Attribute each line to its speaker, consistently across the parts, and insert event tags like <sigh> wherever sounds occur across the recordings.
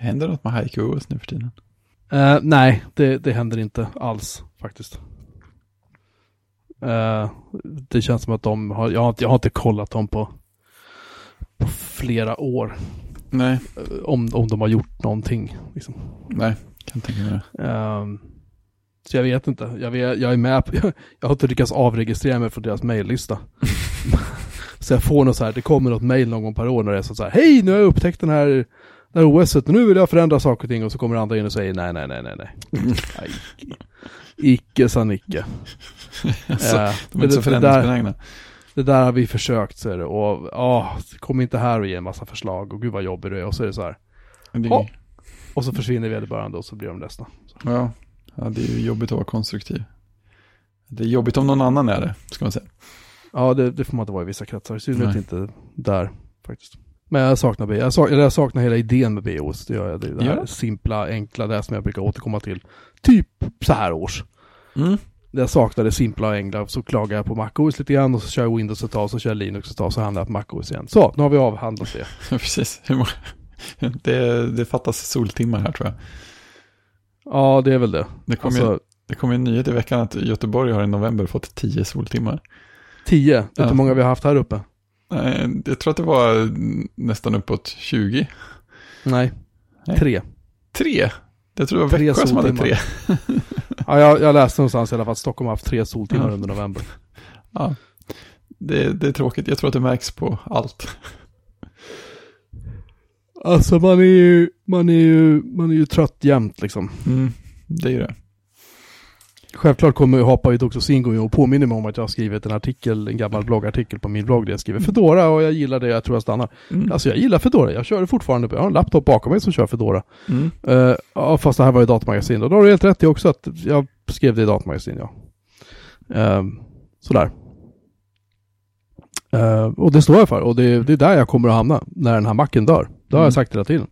Speaker 1: Händer något med HiQ-OS nu för tiden?
Speaker 2: Eh, nej, det, det händer inte alls faktiskt. Eh, det känns som att de har, jag har, inte, jag har inte kollat dem på, på flera år.
Speaker 1: Nej,
Speaker 2: eh, Om, om de har gjort någonting. Liksom.
Speaker 1: nej, kan tänka mig det.
Speaker 2: Så jag vet inte. Jag, vet, jag är med på, <laughs> jag har inte lyckats avregistrera mig från deras mejllista. <laughs> så jag får något så här, det kommer något mejl någon gång per år när det är så här, hej nu har jag upptäckt den här, här OSet och nu vill jag förändra saker och ting och så kommer andra in och säger nej, nej, nej, nej, nej. nej <laughs> icke. icke sa Nicke. <laughs>
Speaker 1: Alltså,
Speaker 2: Eh,
Speaker 1: de är inte så
Speaker 2: det, det, där,
Speaker 1: förändringsbenägna.
Speaker 2: det där har vi försökt, så är det. Och ja, kom inte här och ge en massa förslag och gud vad jobbig du är och så är det så här.
Speaker 1: Det.
Speaker 2: Och så försvinner vederbörande och så blir de ledsna.
Speaker 1: ja, ja, det är ju jobbigt att vara konstruktiv. Det är jobbigt om någon annan är det, ska man säga.
Speaker 2: Ja, det, det får man inte vara i vissa kretsar. I synnerhet inte där faktiskt. Men jag saknar BO. Jag, sak, eller jag saknar hela idén med BOS. Det gör jag. Det, det här
Speaker 1: Ja.
Speaker 2: simpla, enkla, det som jag brukar återkomma till. Typ så här års.
Speaker 1: Mm.
Speaker 2: Jag saknar det simpla och enkla. Så klagar jag på MacOS lite grann och så kör jag Windows ett tag, så kör jag Linux ett tag, så hamnar jag på MacOS igen. Så, nu har vi avhandlat det. <laughs>
Speaker 1: Precis. <laughs> Det, det fattas soltimmar här tror jag.
Speaker 2: Ja, det är väl det.
Speaker 1: Det kom, ju,
Speaker 2: Alltså,
Speaker 1: det kom en nyhet i veckan att Göteborg har i november fått 10 soltimmar.
Speaker 2: 10. Vet du
Speaker 1: Ja.
Speaker 2: hur många vi har haft här uppe?
Speaker 1: Nej, Jag tror att det var nästan uppåt 20.
Speaker 2: Nej.
Speaker 1: Nej.
Speaker 2: Tre.
Speaker 1: Tre? Jag tror det var
Speaker 2: Tre
Speaker 1: Växjö som hade tre. <laughs>
Speaker 2: Ja, jag, jag läste någonstans i alla fall att Stockholm har haft tre soltimmar
Speaker 1: Ja.
Speaker 2: under november.
Speaker 1: Ja. Det, det är tråkigt. Jag tror att det märks på allt.
Speaker 2: Alltså man är ju, man är ju, man är ju trött jämt liksom.
Speaker 1: Mm, det är ju det.
Speaker 2: Självklart kommer jag hoppa i Doxosingo och påminner mig om att jag har skrivit en artikel, en gammal bloggartikel på min blogg där jag skriver Fedora och jag gillar det, jag tror jag stannar.
Speaker 1: Mm.
Speaker 2: Alltså jag gillar Fedora, jag kör det fortfarande, jag har en laptop bakom mig som kör Fedora.
Speaker 1: Mm.
Speaker 2: Uh, fast det här var i datamagasin och då har du helt rätt i också att jag skrev det i datamagasin, ja. Ehm, sådär. Eh, och det står jag för och det, det är där jag kommer att hamna när den här macken dör. Det har
Speaker 1: Mm.
Speaker 2: jag sagt hela tiden.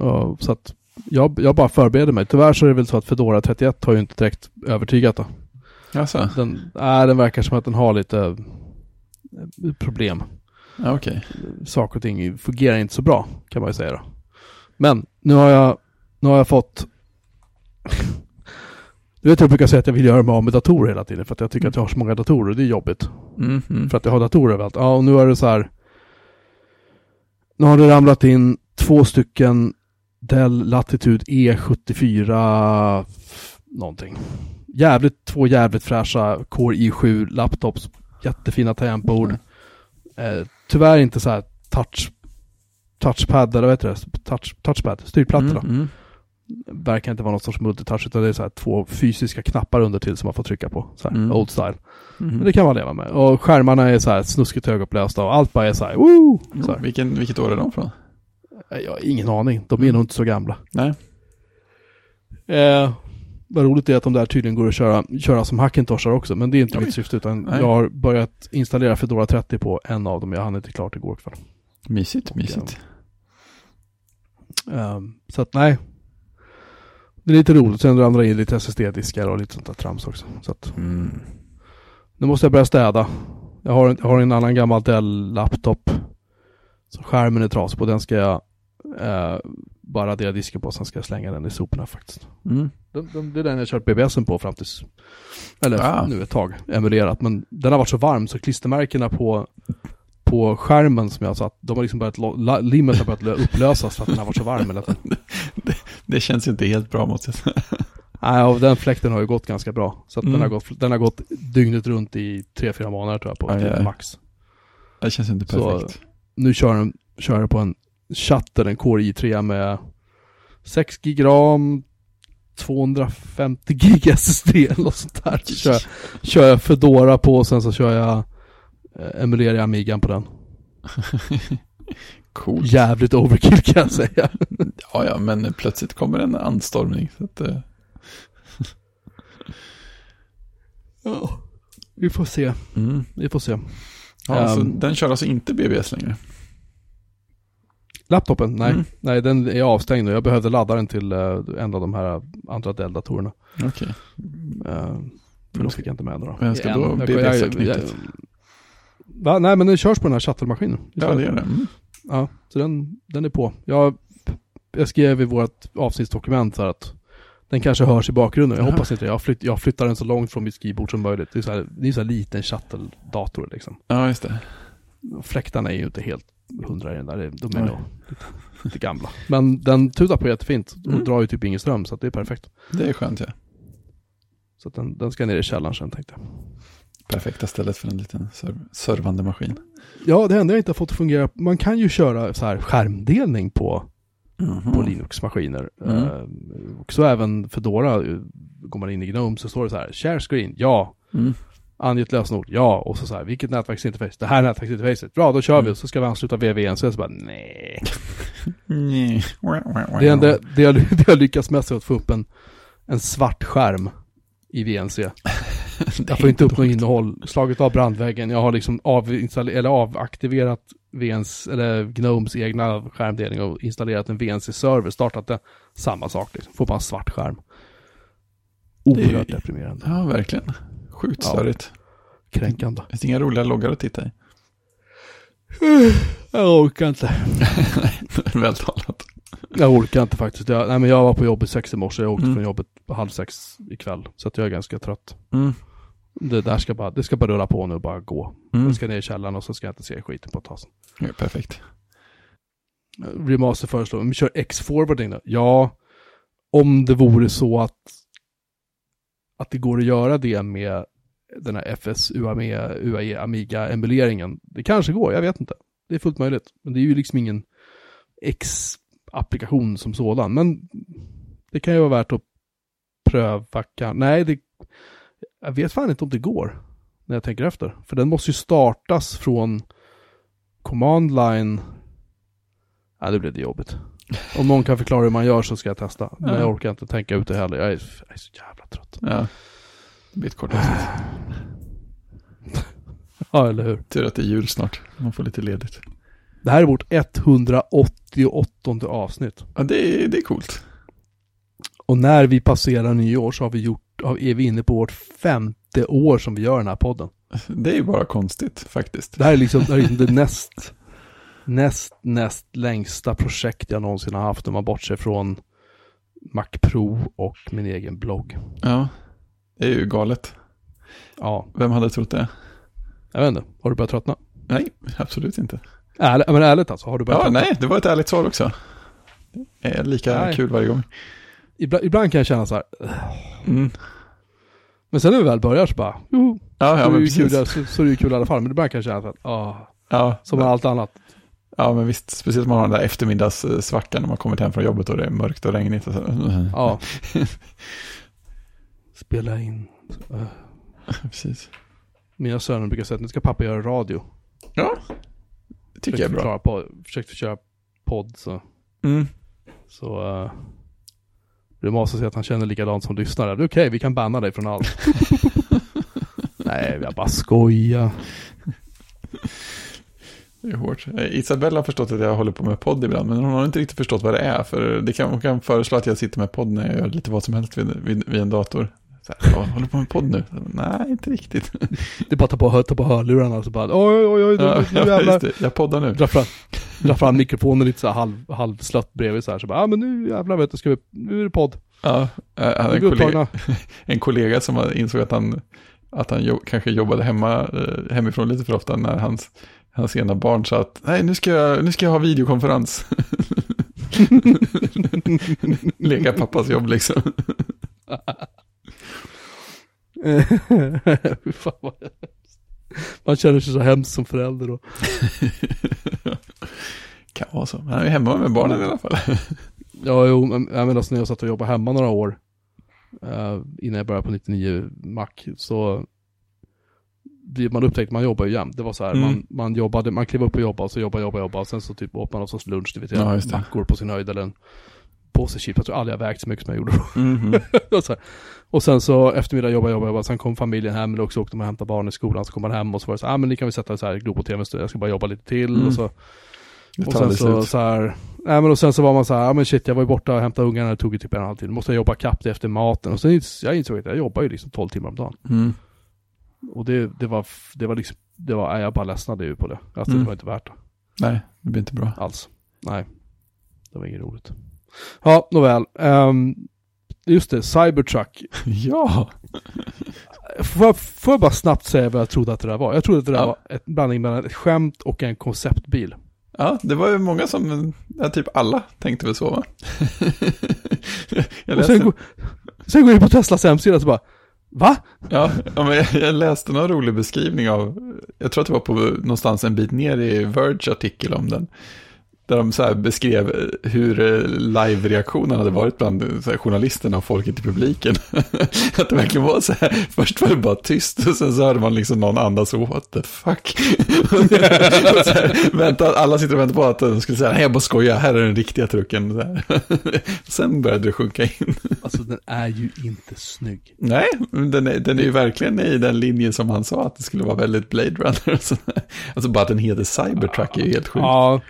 Speaker 2: Ja, så att jag, jag bara förbereder mig. Tyvärr så är det väl så att Fedora 31 har ju inte direkt övertygat då.
Speaker 1: Alltså,
Speaker 2: Den, äh, den verkar som att den har lite eh, problem.
Speaker 1: ja, okej.
Speaker 2: Saker och ting fungerar inte så bra kan man ju säga då. Men nu har jag, nu har jag fått <laughs> Du vet jag brukar säga att jag vill göra mig av med datorer hela tiden för att jag tycker att jag har så många datorer och det är jobbigt.
Speaker 1: Mm, mm.
Speaker 2: För att jag har datorer överallt. Ja, och nu är det så här. Nu har det ramlat in två stycken Dell Latitude E74 någonting. Jävligt, två jävligt fräscha Core i7 laptops. Jättefina tangentbord. Eh, tyvärr inte så här touch touchpad, eller vad heter det? Touch, touchpad, styrplattorna.
Speaker 1: Mm, mm.
Speaker 2: Verkar inte vara någon sorts multitouch utan det är så här två fysiska knappar under till som man får trycka på. Så här,
Speaker 1: Mm.
Speaker 2: old style.
Speaker 1: Mm.
Speaker 2: Men det kan man leva med. Och skärmarna är så här snuskigt högupplösta och allt bara är så här, woo! Så här.
Speaker 1: Vilken, vilket år är de från?
Speaker 2: Jag har ingen aning. De är nog inte så gamla.
Speaker 1: Nej.
Speaker 2: Eh, vad roligt är att de där tydligen går att köra, köra som Hackintoshar också. Men det är inte
Speaker 1: Oj.
Speaker 2: mitt syfte utan
Speaker 1: Nej.
Speaker 2: jag har börjat installera Fedora 30 på en av dem. Jag hann inte klart igår kväll.
Speaker 1: Mysigt,
Speaker 2: Och,
Speaker 1: mysigt.
Speaker 2: Eh, så att nej. Det är lite roligt. Sen ramlar in lite SSD-diskar och lite sånt där trams också. Så att
Speaker 1: Mm.
Speaker 2: nu måste jag börja städa. Jag har, jag har en annan gammal Dell-laptop. Så skärmen är trasig på. Den ska jag eh, bara disken på. Sen ska jag slänga den i soporna faktiskt.
Speaker 1: Mm.
Speaker 2: Den, den, det är den jag kört BBSen på fram tills, eller
Speaker 1: Ah.
Speaker 2: nu ett tag, emulerat. Men den har varit så varm så klistermärkena på, på skärmen som jag satt, de har liksom börjat, la- limmet har börjat lö- upplösas för att den har varit så varm hela tiden. <laughs>
Speaker 1: Det känns inte helt bra måste jag säga. <laughs>
Speaker 2: Nej, och den fläkten har ju gått ganska bra. Så att
Speaker 1: Mm.
Speaker 2: den, har gått, den har gått dygnet runt i tre fyra månader tror jag på,
Speaker 1: Aj,
Speaker 2: typ
Speaker 1: aj.
Speaker 2: max.
Speaker 1: Det känns inte
Speaker 2: Så-
Speaker 1: perfekt.
Speaker 2: Nu kör den, kör den på en Shutter, en Core i3 med 6 gig ram, 250 gig SSD eller något sånt där. Så kör, kör jag Fedora på och sen så kör jag eh, emulerar jag Amigan på den. <laughs>
Speaker 1: Coolt.
Speaker 2: Jävligt overkill kan jag säga. <laughs>
Speaker 1: Ja, ja, men plötsligt kommer en anstormning. Så att, eh,
Speaker 2: Ja. Vi får se,
Speaker 1: mm.
Speaker 2: vi får se.
Speaker 1: ja,
Speaker 2: Ehm.
Speaker 1: den kör alltså inte BBS längre.
Speaker 2: Laptopen? Nej,
Speaker 1: Mm.
Speaker 2: nej den är avstängd nu. Jag behövde ladda den till uh, en av de här andra Dell-datorerna.
Speaker 1: Okej.
Speaker 2: Uh, för då fick jag inte med den då.
Speaker 1: Vem ska då knyttet?
Speaker 2: Va? Nej men den körs på den här shuttle-maskinen.
Speaker 1: Ja, det gör det. Mm.
Speaker 2: Ja, så den, den är på. Jag jag skrev i vårt avsnittsdokument så här att den kanske hörs i bakgrunden. Jag
Speaker 1: Jaha.
Speaker 2: hoppas inte det. Jag, flytt, jag flyttar den så långt från mitt skrivbord som möjligt. Det är så här, det är så här liten shuttle-dator liksom.
Speaker 1: Ja, just det.
Speaker 2: Fläktarna är ju inte helt hundra i den där. De är nog lite, lite gamla. <laughs> Men den tutar på jättefint och
Speaker 1: Mm.
Speaker 2: drar ju typ ingen ström så att det är perfekt.
Speaker 1: Det är skönt ja.
Speaker 2: Så att den, den ska ner i källaren sen tänkte jag.
Speaker 1: Perfekta stället för en liten serv- servande maskin.
Speaker 2: Ja, det enda jag inte har fått att fungera. Man kan ju köra så här skärmdelning på, på Linux-maskiner.
Speaker 1: Mm.
Speaker 2: Eh, och så även Fedora. eh, Går man in i Gnome så står det så här, share screen, ja.
Speaker 1: Mm.
Speaker 2: Ange ett lösenord, ja. Och så så här, vilket nätverksinterface? Det här nätverksinterfacet. Bra, då kör vi.
Speaker 1: Mm.
Speaker 2: Så ska vi ansluta VVN. Så jag så bara, nej. <laughs>
Speaker 1: Nej.
Speaker 2: Det, enda, det, jag, <laughs> det jag lyckas mest är att få upp en, en svart skärm i VNC. <laughs> Jag får inte upp något innehåll. Slagit av brandväggen. Jag har liksom eller avaktiverat VNs, eller Gnomes egna skärmdelning och installerat en VNC-server. Startat det. Samma sak liksom. Får bara en svart skärm. Oerhört deprimerande.
Speaker 1: Ja, verkligen. Sjukt
Speaker 2: Ja.
Speaker 1: störigt.
Speaker 2: Kränkande.
Speaker 1: Finns inga roliga loggar att titta i? <sighs>
Speaker 2: Jag orkar inte. <laughs>
Speaker 1: Väl talat.
Speaker 2: Jag orkar inte faktiskt. Jag, nej men jag var på jobbet sex i morse. Jag åkte
Speaker 1: Mm.
Speaker 2: från jobbet halv sex ikväll. Så att jag är ganska trött.
Speaker 1: Mm.
Speaker 2: Det där ska bara, det ska bara rulla på nu och bara gå.
Speaker 1: Mm.
Speaker 2: Jag ska ner i källaren och så ska jag inte se skiten på ett tag.
Speaker 1: Ja, perfekt.
Speaker 2: Remaster föreslår, men kör X-forwarding då? Ja, om det vore så att, att det går att göra det med den här FS UAE, UAE Amiga-emuleringen. Det kanske går, jag vet inte. Det är fullt möjligt. Men det är ju liksom ingen X-applikation som sådan. Men det kan ju vara värt att pröva. Nej, det... jag vet fan inte om det går. När jag tänker efter. För den måste ju startas från command line. Ja, det blev det jobbigt. Om någon kan förklara hur man gör så ska jag testa. Men
Speaker 1: Ja.
Speaker 2: jag orkar inte tänka ut det heller. Jag är, jag är så jävla trött.
Speaker 1: Ja. Det blir ett kort avsnitt. <sighs>
Speaker 2: Ja, eller hur?
Speaker 1: Tur att det är jul snart. Man får lite ledigt.
Speaker 2: Det här är vårt 188 avsnitt.
Speaker 1: Ja, det är, det är coolt.
Speaker 2: Och när vi passerar nyår så har vi gjort, är vi inne på vårt femte år som vi gör den här podden.
Speaker 1: Det är ju bara konstigt faktiskt.
Speaker 2: Det här är liksom, det, här är liksom det <laughs> näst, näst, näst längsta projekt jag någonsin har haft om man bortser från Mac Pro och min egen blogg.
Speaker 1: Ja, det är ju galet.
Speaker 2: Ja,
Speaker 1: Vem hade trott det?
Speaker 2: jag vet inte. Har du börjat tröttna?
Speaker 1: Nej, absolut inte.
Speaker 2: Ärligt, men ärligt alltså, har du börjat
Speaker 1: Ja,
Speaker 2: tröttna?
Speaker 1: nej, det var ett ärligt svar också. Det är lika
Speaker 2: Nej.
Speaker 1: kul varje gång.
Speaker 2: Ibland, ibland kan jag känna så här,
Speaker 1: Mm.
Speaker 2: men sen när vi väl börjar så bara, joho,
Speaker 1: Ja,
Speaker 2: så,
Speaker 1: ja,
Speaker 2: är det kul, så, så är det ju kul i alla fall. Men ibland kan jag känna att, ah,
Speaker 1: Ja,
Speaker 2: som med allt annat.
Speaker 1: Ja, men visst. Speciellt om man har den där eftermiddagssvackan när man kommit hem från jobbet och det är mörkt och regnigt. Och.
Speaker 2: Ja. <laughs> Spela in. Uh, <laughs>
Speaker 1: precis.
Speaker 2: Mina söner brukar säga att nu ska pappa göra radio.
Speaker 1: Ja, det tycker jag är bra.
Speaker 2: På, försökte köra podd så.
Speaker 1: Mm.
Speaker 2: Så uh, det måste säga att han känner likadant som lyssnare. Okej, vi kan banna dig från allt. <laughs> Nej, jag bara skojar.
Speaker 1: Det är hårt. Eh, Isabella har förstått att jag håller på med podd ibland, men hon har inte riktigt förstått vad det är. För det kan, hon kan föreslå att jag sitter med podd när jag gör lite vad som helst vid, vid, vid en dator. Så här, "Ja, håller på med podd nu? Nej, inte riktigt.
Speaker 2: Det är bara att ta på, ta på hörlurarna och så bara oj, oj, oj, nu,
Speaker 1: Ja,
Speaker 2: nu <laughs>
Speaker 1: ja,
Speaker 2: jävlar.
Speaker 1: det. Jag poddar nu.
Speaker 2: Dra fram, dra fram mikrofonen lite så här halv, halvslött bredvid så här. Så bara, ja ah, men nu jävlar vet du, ska vi, nu är det podd.
Speaker 1: Ja, jag hade en kollega, <laughs> en kollega som insåg att han, att han jo, kanske jobbade hemma, eh, hemifrån lite för ofta när hans, hans ena barn sa att nej, nu ska jag, nu ska jag ha videokonferens. <laughs> Leka pappas jobb liksom. <laughs>
Speaker 2: Man känner sig så hemskt som förälder då. <laughs>
Speaker 1: kan vara så. Han är hemma med barnen i alla fall.
Speaker 2: Ja, jo, men jag menar, så när jag satt och jobbade hemma några år, eh, innan jag började på 99 Mac, så man upptäckte, man jobbar ju jämt. Det var så här,
Speaker 1: Mm.
Speaker 2: man, man jobbade, man klev upp och jobbade, och så jobbade, jobbade, jobbade, och sen så typ åt man någon sorts lunch, det vet
Speaker 1: Ja,
Speaker 2: mackor på sin höjd, eller en påse chips. Jag tror aldrig jag vägt så mycket som jag gjorde då.
Speaker 1: Mhm. <laughs>
Speaker 2: och, så här. och sen så eftermiddag jobbade, jobbade, jobbade, sen kom familjen hem, eller också åkte man och hämtade barn i skolan, så kom man hem och så var det så här, ah, men ni kan vi sätta så här Globo TV en stund, jag ska bara jobba lite till,
Speaker 1: Mm.
Speaker 2: och så och sen så, så här, nej men och sen så var man så här, ja men shit jag var ju borta och hämtade ungarna, det tog ju typ en halvtimme. Måste jag jobba kapp det efter maten. Och sen jag insåg att jag jobbar ju liksom 12 timmar om dagen.
Speaker 1: Mm.
Speaker 2: Och det, det var, det var liksom, det var, jag bara ledsnade ju på det. Alltså
Speaker 1: Mm.
Speaker 2: det var inte värt det
Speaker 1: Nej, det blir inte bra.
Speaker 2: alls. Nej, det var inget roligt. Ja, nåväl. Um, just det, Cybertruck. <laughs>
Speaker 1: Ja,
Speaker 2: Får jag, får jag bara snabbt säga vad jag trodde att det där var? Jag trodde att det där
Speaker 1: Ja.
Speaker 2: var ett blandning mellan ett skämt och en konceptbil.
Speaker 1: ja det var ju många som, ja, typ alla tänkte väl så va? <laughs> jag
Speaker 2: Och sen, går- sen går jag in på Teslas hemsida så bara, va?
Speaker 1: ja, ja, men jag, jag läste någon rolig beskrivning av, jag tror att det var på någonstans en bit ner i Verge artikel om den. Där de så här beskrev eh, hur eh, live-reaktionen hade varit bland eh, så här, journalisterna och folket i publiken. <laughs> att det verkligen var så här, först var det bara tyst och sen så hörde man liksom någon andas så what the fuck. <laughs> och så här, vänta, alla sitter och väntar på att de skulle säga, nej jag bara skojar, här är den riktiga trucken. Så här. <laughs> sen började det sjunka in.
Speaker 2: Alltså den är ju inte snygg.
Speaker 1: Nej, men den är, den är ju verkligen i den linjen som han sa att det skulle vara väldigt Blade Runner. och så. Alltså bara att den heter Cybertruck är ju helt sjukt.
Speaker 2: Ja,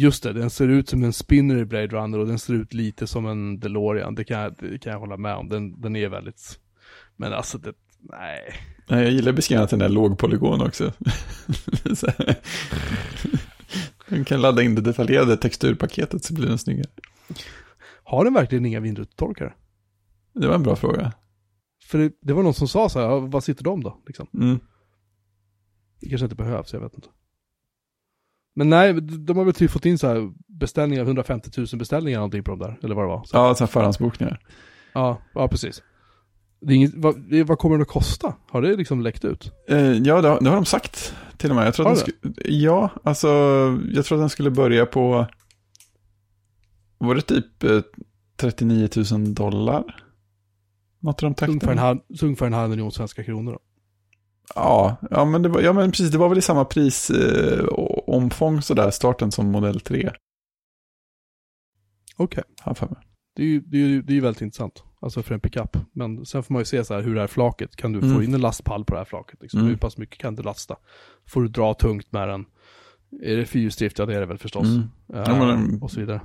Speaker 2: just det. Den ser ut som en spinner i Blade Runner och den ser ut lite som en DeLorean. Det kan jag, det kan jag hålla med om. Den, den är väldigt... Men alltså, det, nej.
Speaker 1: Nej, Jag gillar beskrivningen att den är lågpolygon också. <laughs> Den kan ladda in det detaljerade texturpaketet så blir den snyggare.
Speaker 2: Har den verkligen inga vindrutetorkare?
Speaker 1: Det var en bra fråga.
Speaker 2: För det, det var någon som sa så här, vad sitter de då? Liksom.
Speaker 1: Mm.
Speaker 2: Det kanske inte behövs, jag vet inte. Men nej, de har väl typ fått in så här beställningar, 150 000 beställningar någonting på de där, eller vad det var. Så,
Speaker 1: Ja, så här förhandsbokningar.
Speaker 2: ja, ja, precis. Det är inget, vad, vad kommer det att kosta? Har det liksom läckt ut?
Speaker 1: Eh, ja, det har, det har de sagt till och med. Jag tror att
Speaker 2: Har
Speaker 1: den skulle, ja, alltså, jag tror att den skulle börja på, var det typ eh, 39 000 dollar? Något i de
Speaker 2: Ungefär en,
Speaker 1: takterna.
Speaker 2: halv, ungefär en halv miljon svenska kronor då.
Speaker 1: Ja, ja, men det var, ja, men precis, det var väl i samma prisomfång eh, omfång sådär, starten som modell 3.
Speaker 2: Okej.
Speaker 1: Jag för mig.
Speaker 2: Det är ju det är, ju- det är ju väldigt intressant. Alltså för en pickup. Men sen får man ju se så här hur det här flaket, kan du
Speaker 1: Mm.
Speaker 2: få in en lastpall på det här flaket? Liksom?
Speaker 1: Mm.
Speaker 2: Hur pass mycket kan du lasta? Får du dra tungt med den? Är det fyrhjulsdrift? Ja det är det väl förstås.
Speaker 1: Mm.
Speaker 2: Eh,
Speaker 1: Ja, men-
Speaker 2: och så vidare.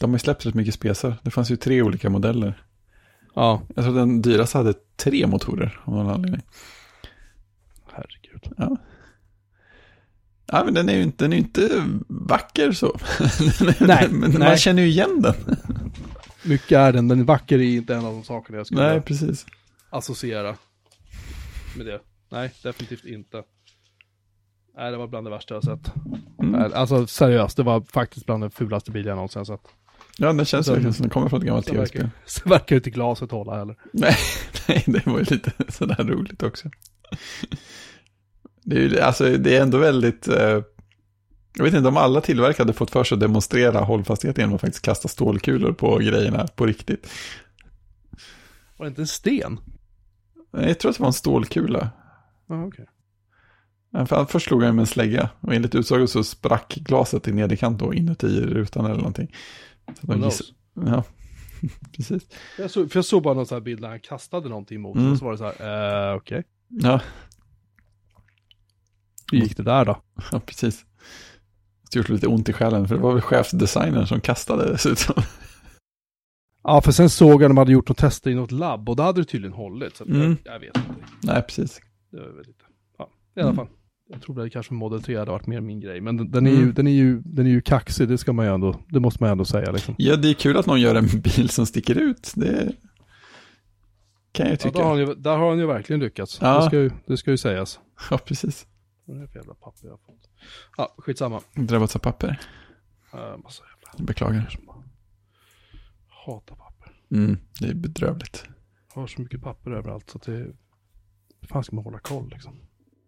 Speaker 1: De har ju släppt rätt mycket spesar. Det fanns ju tre olika modeller.
Speaker 2: Ja,
Speaker 1: Jag tror den dyraste hade tre motorer av någon anledning.
Speaker 2: herregud.
Speaker 1: Ja, men den är ju inte, den är ju inte vacker så. <laughs>
Speaker 2: Nej,
Speaker 1: men
Speaker 2: nej.
Speaker 1: man känner ju igen den.
Speaker 2: Mycket är den, men vacker är inte en av de sakerna jag skulle
Speaker 1: Nej, precis.
Speaker 2: associera med det. Nej, definitivt inte. Nej, det var bland det värsta jag har sett.
Speaker 1: Mm.
Speaker 2: Alltså seriöst, det var faktiskt bland den fulaste bilen jag någonsin har sett.
Speaker 1: Ja, den känns verkligen som den kommer från ett gammalt tv-spel.
Speaker 2: verkar, sen verkar inte glaset hålla heller.
Speaker 1: Nej, <laughs> nej, det var ju lite sådär roligt också. Det är, alltså, det är ändå väldigt... Eh, jag vet inte om alla tillverkare hade fått för sig att demonstrera hållfasthet genom att faktiskt kasta stålkulor på grejerna på riktigt.
Speaker 2: Var det inte en sten?
Speaker 1: Jag tror att det var en stålkula.
Speaker 2: Ja,
Speaker 1: för Först slog han med en slägga och enligt utsago så sprack glaset i nederkant då inuti rutan eller någonting. Så de giss- Ja, <laughs> precis.
Speaker 2: Jag såg, för jag såg bara någon sån här bild där han kastade någonting mot
Speaker 1: Mm.
Speaker 2: och så var det så här, eh, okej.
Speaker 1: Ja,
Speaker 2: Hur gick det där då? <laughs>
Speaker 1: ja, precis. Det gjorde lite ont i själen för det var väl chefsdesignern som kastade dessutom.
Speaker 2: Ja, för sen såg jag att de hade gjort något tester i något labb och då hade det tydligen hållit. Så
Speaker 1: Mm.
Speaker 2: jag, jag vet inte.
Speaker 1: Nej, precis.
Speaker 2: Det var väl lite, ja, i alla
Speaker 1: Mm.
Speaker 2: fall. Jag tror väl kanske Model 3 hade varit mer min grej. Men den, den, är ju,
Speaker 1: Mm.
Speaker 2: den, är ju, den är ju kaxig, det ska man ju ändå, det måste man ju ändå säga liksom.
Speaker 1: Ja, det är kul att någon gör en <laughs> bil som sticker ut. Det kan jag ju
Speaker 2: Ja,
Speaker 1: tycka.
Speaker 2: där, har
Speaker 1: Ja,
Speaker 2: han ju, där har han ju verkligen lyckats.
Speaker 1: Ja.
Speaker 2: Det, ska ju, det ska ju sägas.
Speaker 1: precis.
Speaker 2: Vad är det för jävla papper jag har fått? Ja, skitsamma.
Speaker 1: Drabbats av papper.
Speaker 2: Uh, massa jävla
Speaker 1: Beklagar.
Speaker 2: som bara hatar papper.
Speaker 1: Mm, det är bedrövligt.
Speaker 2: Jag har så mycket papper överallt så att det, hur fan ska man hålla koll liksom?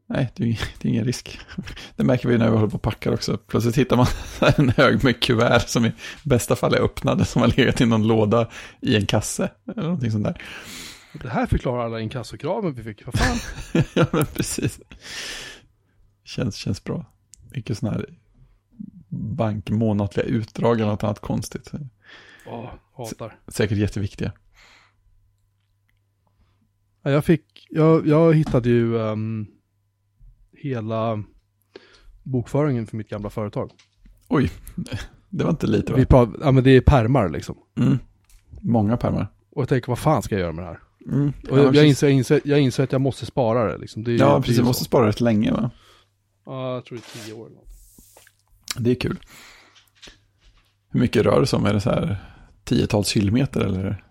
Speaker 1: Nej, det är, ing- <laughs> det är ingen risk. Det märker vi när vi håller på och packar också. Plötsligt hittar man <laughs> en hög med kuvert som i bästa fall är öppnade, som har legat i någon låda i en kasse. Eller någonting sånt där.
Speaker 2: Det här förklarar alla inkassokraven vi fick. Vad fan? <laughs>
Speaker 1: ja, men precis. Känns, känns bra. Mycket sådana här bankmånatliga utdrag eller något annat konstigt.
Speaker 2: Åh, hatar.
Speaker 1: Säkert jätteviktiga.
Speaker 2: Ja, jag fick, jag, jag hittade ju ehm, hela bokföringen för mitt gamla företag.
Speaker 1: Oj, <laughs> det var inte lite va?
Speaker 2: Vi pratar, ja men det är permar liksom.
Speaker 1: Mm. Många pärmar.
Speaker 2: Och jag tänker, vad fan ska jag göra med det här?
Speaker 1: Mm.
Speaker 2: Och jag, jag, inser, jag, inser, jag inser att jag måste spara det liksom. Det
Speaker 1: Ja,
Speaker 2: det
Speaker 1: precis. Du måste spara rätt länge va?
Speaker 2: Ja, jag tror det är tio år.
Speaker 1: Det är kul. Hur mycket rör det sig om? Är det så här tiotals hyllmeter eller?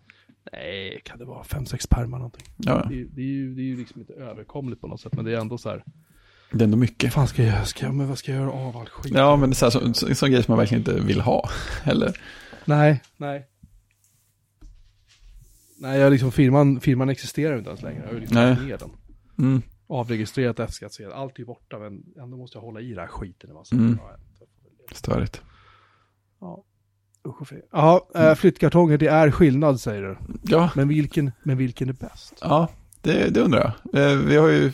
Speaker 2: Nej, kan det vara fem, sex pärmar någonting.
Speaker 1: Ja,
Speaker 2: Det, är- det, är ju, det är ju liksom inte överkomligt på något sätt, men det är ändå så här.
Speaker 1: det är ändå mycket.
Speaker 2: Fan ska jag göra? Ska jag, men vad ska jag göra av all skit?
Speaker 1: Ja, men det är så här, så, så, sån grej som man verkligen inte vill ha. <laughs> Eller?
Speaker 2: Nej, nej. Nej, jag liksom, firman, firman existerar inte ens längre. Jag har ju liksom
Speaker 1: Nej.
Speaker 2: ner den.
Speaker 1: Mm.
Speaker 2: Avregistrerat F-skattsedel, allt är borta, men ändå måste jag hålla i det här skiten. massa
Speaker 1: Mm. Störigt.
Speaker 2: Ja, usch. Ja, eh, flyttkartonger, det är skillnad säger du.
Speaker 1: Ja,
Speaker 2: Men vilken, men vilken är bäst?
Speaker 1: ja det, det undrar jag. Eh, Vi har ju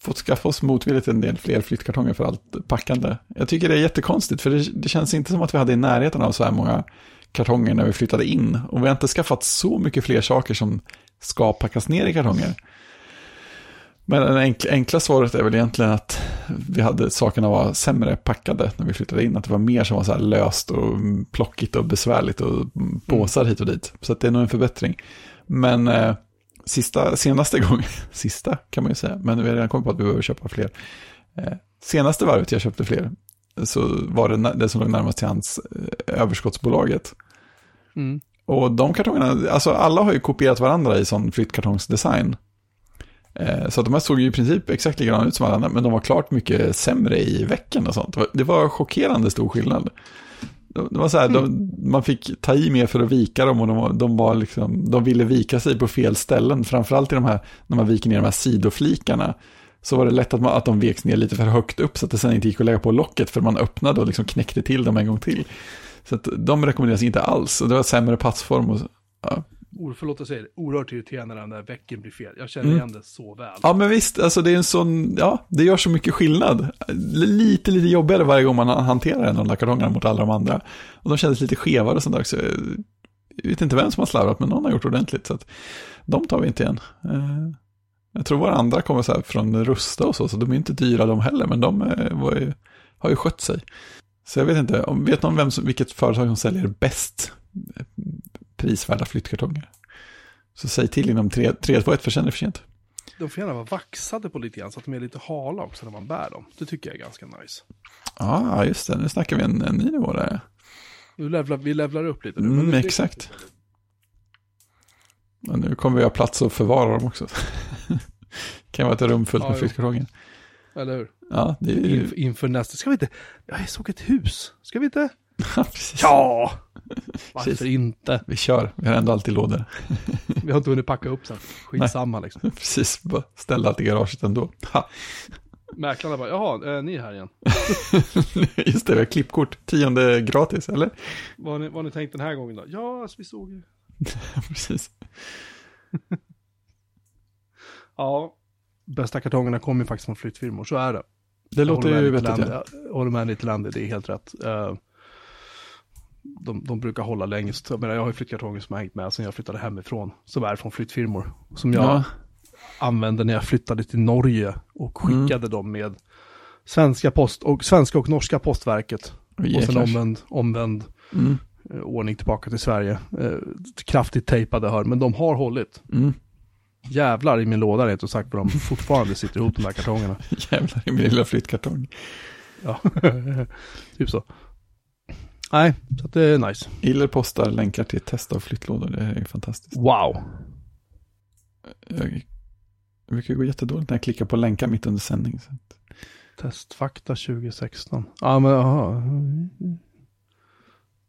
Speaker 1: fått skaffa oss motvilligt en del fler flyttkartonger för allt packande. Jag tycker det är jättekonstigt, för det, det känns inte som att vi hade i närheten av så här många kartonger när vi flyttade in. Och vi har inte skaffat så mycket fler saker som ska packas ner i kartonger. Men det enkla, enkla svaret är väl egentligen att vi hade sakerna var sämre packade när vi flyttade in. Att det var mer som var så här löst och plockigt och besvärligt och påsar hit och dit. Så det är nog en förbättring. Men eh, sista, senaste <laughs> gången, sista kan man ju säga, men vi har redan kommit på att vi behöver köpa fler. Eh, senaste varvet jag köpte fler, så var det det som låg närmast till hans eh, överskottsbolaget.
Speaker 2: Mm.
Speaker 1: Och de kartongerna, alltså alla har ju kopierat varandra i sån flyttkartongsdesign. Eh, Så de här såg ju i princip exakt likadana ut som alla andra, men de var klart mycket sämre i väcken och sånt. Det var- chockerande stor skillnad. De- Det var så här, de, man fick ta i mer för att vika dem och de, de, var liksom, de ville vika sig på fel ställen. Framförallt i de här, när man viker ner de här sidoflikarna, så var det lätt att, man, att de veks ner lite för högt upp så att det sen inte gick att lägga på locket för man öppnade och liksom knäckte till dem en gång till. Så att de rekommenderas inte alls och det var sämre passform och ja,
Speaker 2: Or, förlåt att säga det, oerhört irriterande när den där väcken blir fel. Jag känner
Speaker 1: Mm.
Speaker 2: igen det så väl.
Speaker 1: Ja, men visst, alltså det är en sån, ja, det gör så mycket skillnad. Lite, lite jobbigare varje gång man hanterar en av de där kartongerna mot alla de andra. Och de kändes lite skevare och sånt där också. Jag vet inte vem som har slarvat, men någon har gjort ordentligt. Så att de tar vi inte igen. Eh, Jag tror våra andra kommer så här från Rusta och så, så de är inte dyra de heller, men de eh, ju, har ju skött sig. Så jag vet inte, vet någon vem som, vilket företag som säljer bäst prisvärda flyttkartonger? Så säg till inom 3, 3 2, 1 för sen är det för sent.
Speaker 2: De får gärna vara vaxade på lite grann så att de är lite hala också när man bär dem. Det tycker jag är ganska nice.
Speaker 1: Ja, just det. Nu snackar vi en, en ny nivå där.
Speaker 2: Nu levlar, vi levlar upp lite nu.
Speaker 1: Mm,
Speaker 2: men
Speaker 1: exakt. Och nu kommer vi ha plats att förvara dem också. <laughs> kan vara ett rum fullt
Speaker 2: Ja,
Speaker 1: med flyttkartonger.
Speaker 2: Eller hur?
Speaker 1: Ja, det är ju...
Speaker 2: Inf, inför nästa, ska vi inte, jag såg ett hus. Ska vi inte?
Speaker 1: Ja, precis.
Speaker 2: Ja! Varför
Speaker 1: Precis.
Speaker 2: inte?
Speaker 1: Vi kör, vi har ändå alltid lådor.
Speaker 2: Vi har inte hunnit packa upp sen. <laughs> Skitsamma liksom. <laughs>
Speaker 1: Precis, bara ställa allt i garaget ändå. Ha.
Speaker 2: Mäklarna bara, jaha, eh, ni är här igen. <laughs>
Speaker 1: Just det, vi har klippkort. Tionde gratis, eller?
Speaker 2: Vad har ni, vad har ni tänkt den här gången då? Ja, alltså, vi såg ju.
Speaker 1: Precis.
Speaker 2: Ja. Bästa kartongerna kommer ju faktiskt från flyttfirmor, så är det.
Speaker 1: Det
Speaker 2: Jag
Speaker 1: låter ju vettigt,
Speaker 2: Landy.
Speaker 1: ja.
Speaker 2: Jag håller med lite Landy, det är helt rätt. Eh, De, de brukar hålla längst. Jag, menar, jag har ju flyttkartonger som har hängt med sedan jag flyttade hemifrån. Som är från flyttfirmor. Som jag
Speaker 1: Ja,
Speaker 2: använde när jag flyttade till Norge. Och
Speaker 1: Mm.
Speaker 2: skickade dem med svenska, post, och, svenska och norska postverket.
Speaker 1: och
Speaker 2: Och sen omvänd, omvänd
Speaker 1: Mm.
Speaker 2: eh, ordning tillbaka till Sverige. Eh, kraftigt tejpade hör, men de har hållit.
Speaker 1: Mm.
Speaker 2: Jävlar i min låda det inte sagt vad de fortfarande sitter ihop de där kartongerna. <laughs>
Speaker 1: Jävlar i min lilla flyttkartong.
Speaker 2: Ja, <laughs> typ så. Nej, så det är nice.
Speaker 1: Iller postar länkar till test av flyttlådor, det är fantastiskt.
Speaker 2: Wow.
Speaker 1: Jag, det brukar gå jättedåligt när jag klickar på länkar mitt under sändning. Så.
Speaker 2: Testfakta 2016. Ja, men jaha.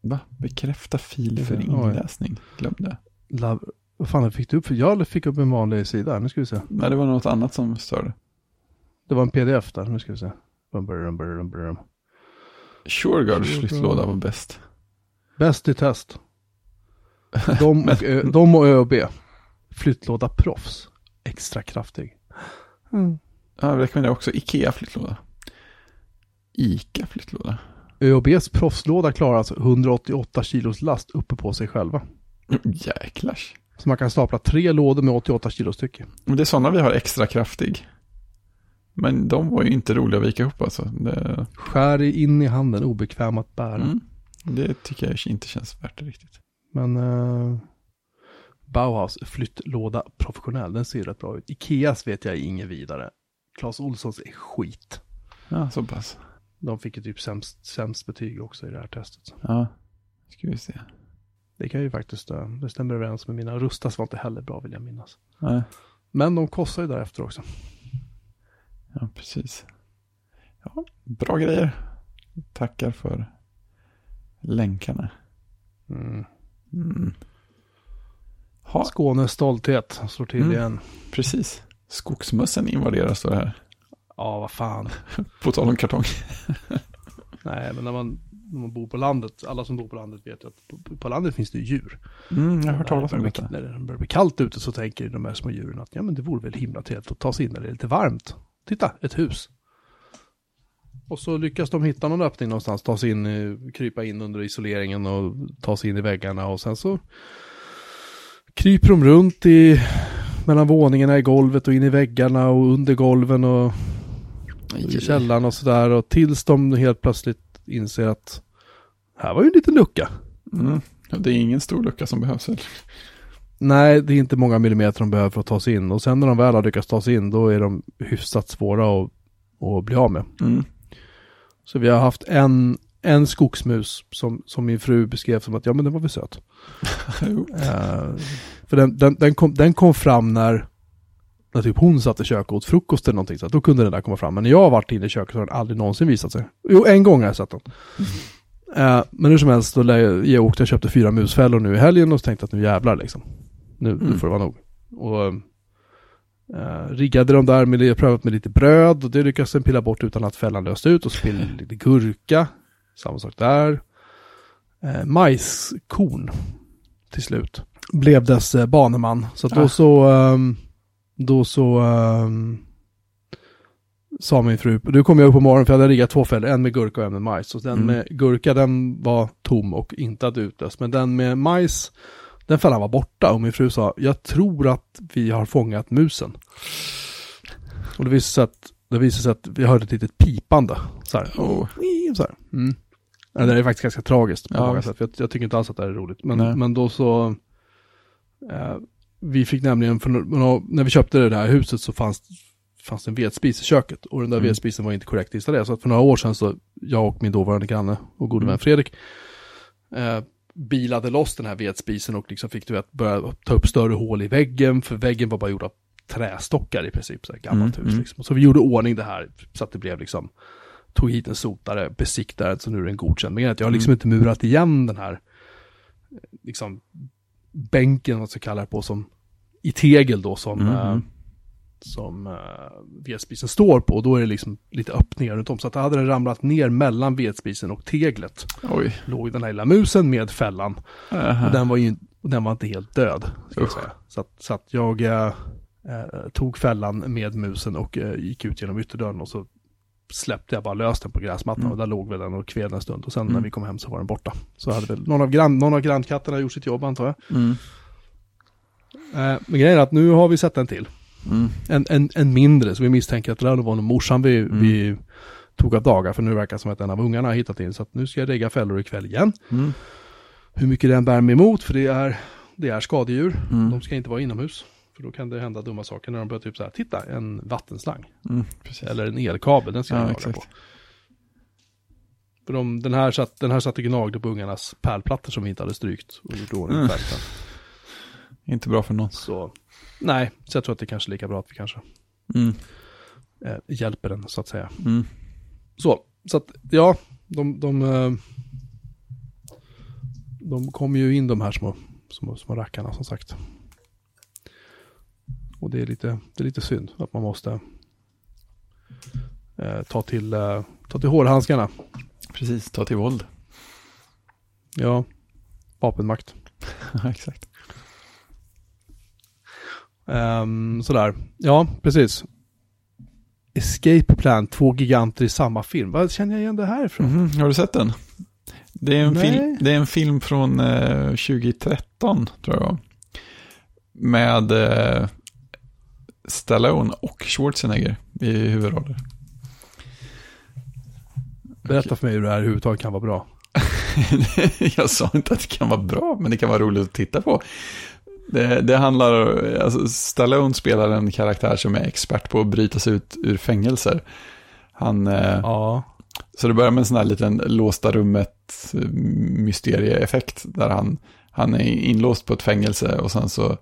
Speaker 1: Va? Bekräfta fil för inläsning. Glöm det.
Speaker 2: Lab... Vad fan fick du upp? Jag fick upp en vanlig sida. Nu ska vi se.
Speaker 1: Nej, det var något annat som störde.
Speaker 2: Det var en pdf där. Nu ska vi se. Bum, bum, bum, bum, bum.
Speaker 1: Sureguards
Speaker 2: Sure.
Speaker 1: flyttlåda var bäst.
Speaker 2: Bäst i test. <laughs> De och, Ö- de och ÖB. Flyttlåda proffs. Extra kraftig. Mm.
Speaker 1: Ja, jag rekommenderar också Ikea flyttlåda. Ica flyttlåda.
Speaker 2: ÖBs proffslåda klarar alltså 188 kilos last uppe på sig själva.
Speaker 1: Jäklars.
Speaker 2: Så man kan stapla tre lådor med 88 kilo stycke.
Speaker 1: Men det är sådana vi har extra kraftig. Men de var ju inte roliga att vika ihop alltså. Det,
Speaker 2: Skär in i handen, obekväm att bära.
Speaker 1: mm, det tycker jag inte känns värt det riktigt.
Speaker 2: Men uh, Bauhaus flyttlåda professionell, den ser rätt bra ut. Ikeas vet jag är inget vidare. Clas Olssons är skit.
Speaker 1: Ja, så pass.
Speaker 2: De fick ju typ sämst, sämst betyg också i det här testet.
Speaker 1: Ja, ska vi se.
Speaker 2: Det kan ju faktiskt, eh, det stämmer överens med mina. Rustas var inte heller bra vill jag minnas.
Speaker 1: Nej,
Speaker 2: Men de kostar ju därefter också.
Speaker 1: Ja precis. Ja, bra grejer. Tackar för länkarna.
Speaker 2: Mm.
Speaker 1: Mm. Ha,
Speaker 2: Skånes stolthet slår till
Speaker 1: Mm.
Speaker 2: igen.
Speaker 1: precis. Skogsmössen invaderar står det här.
Speaker 2: Ja, vad fan. <laughs>
Speaker 1: På tal om kartong. <laughs>
Speaker 2: Nej, men när man, när man bor på landet, alla som bor på landet vet ju att på, på landet finns det ju djur.
Speaker 1: Mm, jag har hört talas om
Speaker 2: det när det börjar bli kallt ute så tänker de här små djuren att ja, men det vore väl himla trevligt att ta sig in när det är lite varmt. Titta, ett hus. Och så lyckas de hitta någon öppning någonstans, ta sig in, i- krypa in under isoleringen och ta sig in i väggarna och sen så kryper de runt i mellan våningarna i golvet och in i väggarna och under golven och i källaren och sådär och tills de helt plötsligt inser att här var ju en liten lucka.
Speaker 1: Mm. Ja, Det är ingen stor lucka som behövs. Eller?
Speaker 2: Nej, det är inte många millimeter de behöver för att ta sig in och sen när de väl har lyckats ta sig in då är de hyfsat svåra att, att bli av med.
Speaker 1: Mm.
Speaker 2: Så vi har haft en, en skogsmus som, som min fru beskrev som att ja men den var väl söt. <laughs> Eh, för den, den, den, kom, den kom fram när, när typ hon satt i köket och åt frukost eller någonting. Så att då kunde den där komma fram. Men när jag har varit inne i köket så har den aldrig någonsin visat sig. Jo, en gång har jag sett den. Eh, men hur som helst, då jag, jag åkte och köpte fyra musfällor nu i helgen och så tänkte att nu jävlar liksom. Nu, nu
Speaker 1: Mm.
Speaker 2: får det vara nog. Och eh, riggade de där prövat med lite bröd och det lyckades den pilla bort utan att fällan löste ut och så pillade lite gurka. Samma sak där. Eh, majskorn till slut. Blev dess eh, baneman. Så att då
Speaker 1: Ah.
Speaker 2: så, ehm, då så ehm, sa min fru, nu kom jag upp på morgonen för jag hade riggat två fällor, en med gurka och en med majs. Och den
Speaker 1: Mm.
Speaker 2: med gurka den var tom och inte hade utlöst. Men den med majs, den fällan var borta och min fru sa, jag tror att vi har fångat musen. Och det visade sig att, det visade sig att vi hörde ett litet pipande. Så här.
Speaker 1: Oh.
Speaker 2: Så här. Mm. Ja, det är faktiskt ganska tragiskt på
Speaker 1: Ja,
Speaker 2: många sätt. Jag, jag tycker inte alls att det här är roligt. Men,
Speaker 1: Nej.
Speaker 2: men då så, eh, vi fick nämligen, för, när vi köpte det här huset så fanns, fanns det en vedspis i köket. Och den där
Speaker 1: Mm.
Speaker 2: vedspisen var inte korrekt installerad. Så att för några år sedan så, jag och min dåvarande granne och gode vän
Speaker 1: Mm.
Speaker 2: Fredrik, eh, bilade loss den här vedspisen och liksom fick du vet, börja ta upp större hål i väggen. För väggen var bara gjord av trästockar i princip, så här gammalt
Speaker 1: Mm,
Speaker 2: hus
Speaker 1: mm.
Speaker 2: liksom. Så vi gjorde ordning det här så att det blev liksom, tog hit en sotare, besiktade så nu är den godkänd. Men att jag har liksom
Speaker 1: Mm.
Speaker 2: inte murat igen den här, eh, liksom, bänken, vad man ska kalla det på, som i tegel då, som,
Speaker 1: Mm,
Speaker 2: eh,
Speaker 1: mm.
Speaker 2: Som uh, vedspisen står på. Och då är det liksom lite öppningar runt om. Så att hade den ramlat ner mellan vedspisen och teglet,
Speaker 1: Oj.
Speaker 2: låg den här lilla musen med fällan.
Speaker 1: Aha.
Speaker 2: Och den var ju den var inte helt död. Så, att, så att jag eh, eh, tog fällan med musen och eh, gick ut genom ytterdörren och så släppte jag bara lös den på gräsmattan
Speaker 1: Mm.
Speaker 2: och där låg väl den och kved en stund. Och sen när
Speaker 1: Mm.
Speaker 2: vi kom hem så var den borta. Så hade väl någon av, grann, någon av grannkatterna gjort sitt jobb antar jag.
Speaker 1: Mm.
Speaker 2: Eh, men grejen är att nu har vi sett en till.
Speaker 1: Mm.
Speaker 2: En, en, en mindre, så vi misstänker att det där var nog morsan vi,
Speaker 1: Mm.
Speaker 2: vi tog av dagar. För nu verkar det som att en av ungarna har hittat in. Så att nu ska jag regga fällor ikväll igen.
Speaker 1: Mm.
Speaker 2: Hur mycket den bär mig emot, för det är, det är skadedjur.
Speaker 1: Mm.
Speaker 2: De ska inte vara inomhus. För då kan det hända dumma saker när de börjar typ så här, titta, en vattenslang.
Speaker 1: Mm.
Speaker 2: Eller en elkabel, den ska
Speaker 1: Ja,
Speaker 2: jag
Speaker 1: exakt.
Speaker 2: på. För de, den, här satt, den här satt och gnagde på ungarnas pärlplattor som vi inte hade strykt och gjort ordning
Speaker 1: Mm. Inte bra för någon.
Speaker 2: Så, nej, så jag tror att det är kanske är lika bra att vi kanske
Speaker 1: Mm.
Speaker 2: eh, hjälper den så att säga.
Speaker 1: Mm.
Speaker 2: Så, så att ja, de, de, eh, de kommer ju in de här små, små, små rackarna som sagt. Och det är lite, det är lite synd att man måste eh, ta, till, eh, ta till hårhandskarna.
Speaker 1: Precis, ta till våld.
Speaker 2: Ja, vapenmakt. <laughs>
Speaker 1: Exakt.
Speaker 2: Ehm, sådär, ja precis. Escape Plan, två giganter i samma film. Vad känner jag igen det här ifrån?
Speaker 1: Mhm, Har du sett den? Det är en, film, det är en film från eh, 2013, tror jag. Med eh, Stallone och Schwarzenegger i huvudroller.
Speaker 2: Berätta för mig hur det här överhuvudtaget kan vara bra. <laughs>
Speaker 1: jag sa inte att det kan vara bra, men det kan vara roligt att titta på. Det, det handlar, alltså Stallone spelar en karaktär som är expert på att bryta sig ut ur fängelser. Han, eh,
Speaker 2: Ja.
Speaker 1: så det börjar med en sån här liten låsta rummet eh, mysterieeffekt där han, Han är inlåst på ett fängelse och sen så,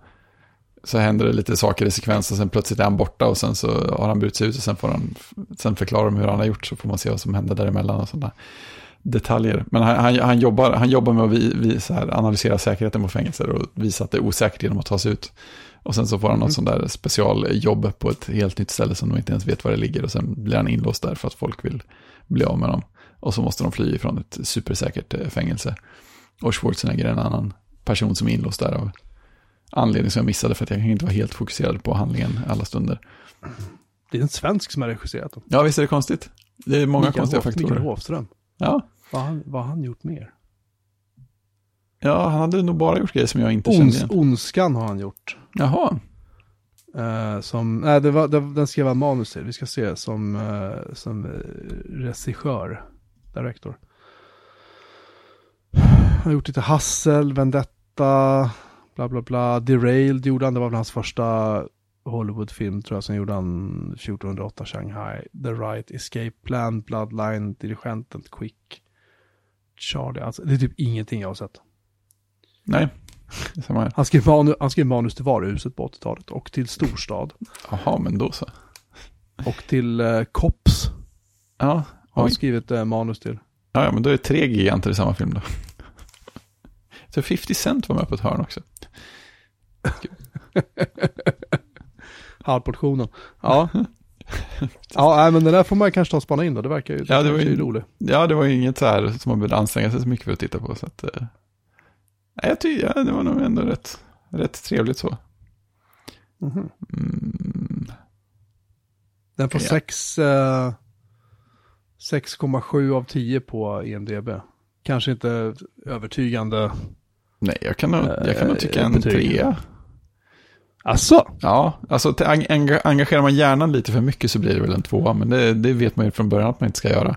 Speaker 1: så händer det lite saker i sekvens och sen plötsligt är han borta och sen så har han brutit sig ut och sen får han, sen förklarar de hur han har gjort så får man se vad som händer däremellan och sådana detaljer. Men han, han, han, jobbar, han jobbar med att vi, vi, så här, analysera säkerheten på fängelser och visa att det är osäkert genom att ta sig ut. Och sen så får han något
Speaker 2: Mm.
Speaker 1: sånt där specialjobb på ett helt nytt ställe som de inte ens vet var det ligger. Och sen blir han inlåst där för att folk vill bli av med dem. Och så måste de fly ifrån ett supersäkert eh, fängelse. Och Schwarzenegger är en annan person som är inlåst där av anledning som jag missade för att jag kan inte vara helt fokuserad på handlingen alla stunder.
Speaker 2: Det är en svensk som har regisserat den.
Speaker 1: Ja, visst är det konstigt? Det är många
Speaker 2: Mikael
Speaker 1: konstiga
Speaker 2: Hof- Mikael
Speaker 1: faktorer.
Speaker 2: Hofström.
Speaker 1: Ja.
Speaker 2: Vad har han, vad han gjort mer?
Speaker 1: ja, han hade nog bara gjort grejer som jag inte kände
Speaker 2: Ons,
Speaker 1: igen.
Speaker 2: Ondskan har han gjort.
Speaker 1: Jaha,
Speaker 2: Eh, som, nej, det var, det, den skrev han manus till. Vi ska se, som, eh, som uh, regissör, director. Han har gjort lite Hassel, Vendetta, bla bla bla. Derailed gjorde han, det var väl hans första Hollywoodfilm tror jag. Sen gjorde han 1408 Shanghai, The Right Escape Plan, Bloodline, Dirigenten, Quick, Charlie. Alltså, det är typ ingenting jag har sett.
Speaker 1: nej. Samma här.
Speaker 2: Han skrev, manu, han skrev manus till Varuhuset på 80-talet och till Storstad.
Speaker 1: Jaha, men då så.
Speaker 2: Och till uh, Cops
Speaker 1: Ja,
Speaker 2: har han
Speaker 1: oj.
Speaker 2: skrivit eh, manus till.
Speaker 1: Ja, ja, men då är det tre giganter i samma film då. Så 50 Cent var med på ett hörn också. <laughs>
Speaker 2: Halvportionen. Ja. <laughs> <laughs> ja, men den där får man kanske ta och spana in då. Det verkar ju,
Speaker 1: Ja, det var ju-
Speaker 2: roligt.
Speaker 1: Ja, det var ju inget så här som man behövde anstränga sig så mycket för att titta på. Så att, eh, jag tycker, ja, det var nog ändå rätt, rätt trevligt så.
Speaker 2: Mhm.
Speaker 1: Mm,
Speaker 2: Den får
Speaker 1: Ja.
Speaker 2: sex, eh, 6,7 av 10 på IMDB. Kanske inte övertygande.
Speaker 1: nej, jag kan, nog, jag kan nog
Speaker 2: Eh,
Speaker 1: tycka en trea.
Speaker 2: Asså?
Speaker 1: Ja, alltså engagerar man hjärnan lite för mycket så blir det väl en tvåa, men det, det vet man ju från början att man inte ska göra.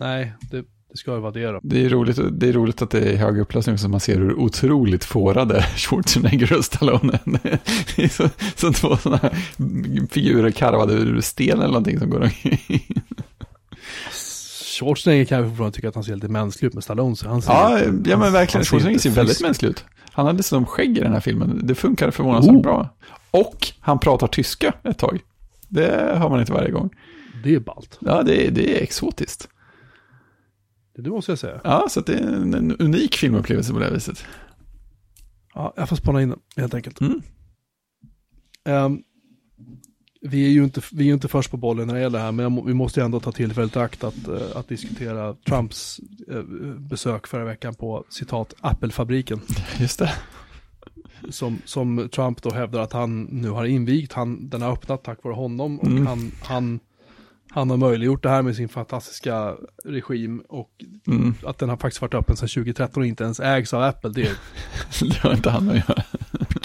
Speaker 2: Nej, det, det ska ju vara det då.
Speaker 1: Det är roligt, det är roligt att det är hög upplösning så man ser hur otroligt fårade <laughs> Schwarzenegger och Stallone är. Så, som två sådana här figurer karvade ur sten eller någonting som går omkring.
Speaker 2: Schwarzenegger kan jag fortfarande tycka att han ser lite mänsklig ut med Stallone. Så han ser
Speaker 1: Ja, ja men verkligen. Schwarzenegger ser väldigt mänsklig ut. Han hade som skägg i den här filmen. Det funkar förvånansvärt
Speaker 2: Oh.
Speaker 1: bra. Och han pratar tyska ett tag. Det har man inte varje gång.
Speaker 2: Det är ballt.
Speaker 1: Ja, det, är- det är exotiskt.
Speaker 2: Det, måste jag säga.
Speaker 1: Ja, så det är en, en unik filmupplevelse på det här viset.
Speaker 2: Ja, jag får spana in den helt enkelt.
Speaker 1: Mm.
Speaker 2: Ehm, vi, är ju inte, vi är ju inte först på bollen när det gäller det här, men vi måste ju ändå ta tillfället i akt att, eh, att diskutera Trumps eh, besök förra veckan på citat Apple-fabriken.
Speaker 1: Just det.
Speaker 2: Som, som Trump då hävdar att han nu har invigt, han, den har öppnat tack vare honom och
Speaker 1: Mm.
Speaker 2: han, han, han har möjliggjort det här med sin fantastiska regim och
Speaker 1: Mm.
Speaker 2: att den har faktiskt varit öppen sedan 2013 och inte ens ägs av Apple, det <laughs>
Speaker 1: Det har inte han att göra.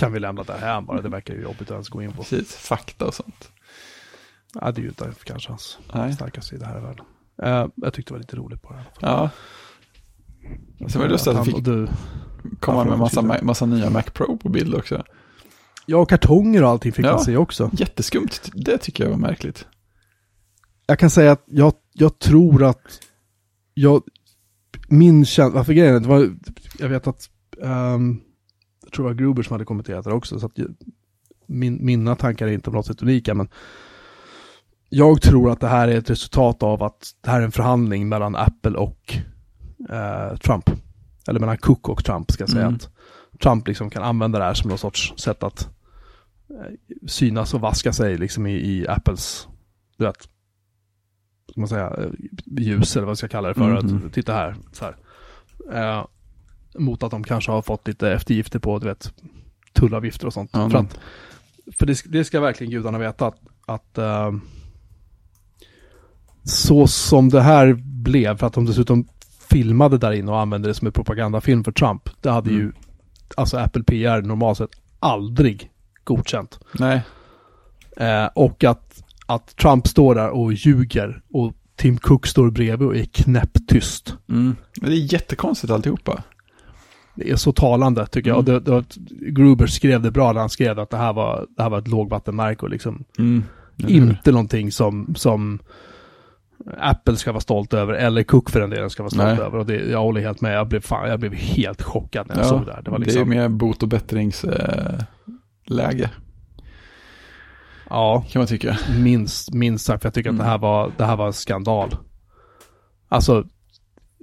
Speaker 2: Kan vi lämna där här bara, det verkar ju jobbigt att ens gå in på.
Speaker 1: Precis, fakta och sånt.
Speaker 2: Ja, det är ju inte kanske hans
Speaker 1: Nej.
Speaker 2: starkaste sida här i världen. Eh, jag tyckte det var lite roligt på det. här.
Speaker 1: Ja. Sen var det lustigt att vi fick
Speaker 2: du.
Speaker 1: komma med massa, massa nya Mac Pro på bild också.
Speaker 2: Ja, och kartonger och allting fick
Speaker 1: Ja.
Speaker 2: man se också.
Speaker 1: Jätteskumt, det tycker jag var märkligt.
Speaker 2: Jag kan säga att jag, jag tror att jag, min känsla, varför grejen det var, jag vet att, jag tror var Gruber som hade kommenterat det också, så att jag, min, mina tankar är inte på något sätt unika, men jag tror att det här är ett resultat av att det här är en förhandling mellan Apple och eh, Trump. Eller mellan Cook och Trump ska jag säga.
Speaker 1: Mm.
Speaker 2: Att Trump liksom kan använda det här som någon sorts sätt att eh, synas och vaska sig liksom i, i Apples, du vet, ska man säga, eh, ljus eller vad jag ska kalla det för.
Speaker 1: Mhm.
Speaker 2: Att, titta här, så här. Eh, mot att de kanske har fått lite eftergifter på, du vet, tullavgifter och sånt.
Speaker 1: Ja,
Speaker 2: för att, för det, det ska verkligen gudarna veta att, att eh, så som det här blev, för att de dessutom filmade där inne och använde det som en propagandafilm för Trump, det hade ju,
Speaker 1: Mm.
Speaker 2: alltså Apple PR normalt sett aldrig godkänt.
Speaker 1: Nej,
Speaker 2: Eh, och att, att Trump står där och ljuger och Tim Cook står bredvid och är knäpptyst.
Speaker 1: mm. men det är jättekonstigt alltihopa.
Speaker 2: Det är så talande tycker jag. Och det, det, Gruber skrev det bra när han skrev att det här var, det här var ett lågvattenmärke och liksom
Speaker 1: Mm.
Speaker 2: Inte någonting som, som Apple ska vara stolt över, eller Cook för den delen ska vara stolt
Speaker 1: Nej.
Speaker 2: över. Och det, jag håller helt med, jag blev, fan, jag blev helt chockad när jag
Speaker 1: Ja,
Speaker 2: såg det här. Det var
Speaker 1: Det är
Speaker 2: liksom,
Speaker 1: mer bot och bättringsläge, eh,
Speaker 2: ja,
Speaker 1: kan man tycka.
Speaker 2: minst, minst sagt, för jag tycker
Speaker 1: Mm.
Speaker 2: att det här var, det här var en skandal. Alltså,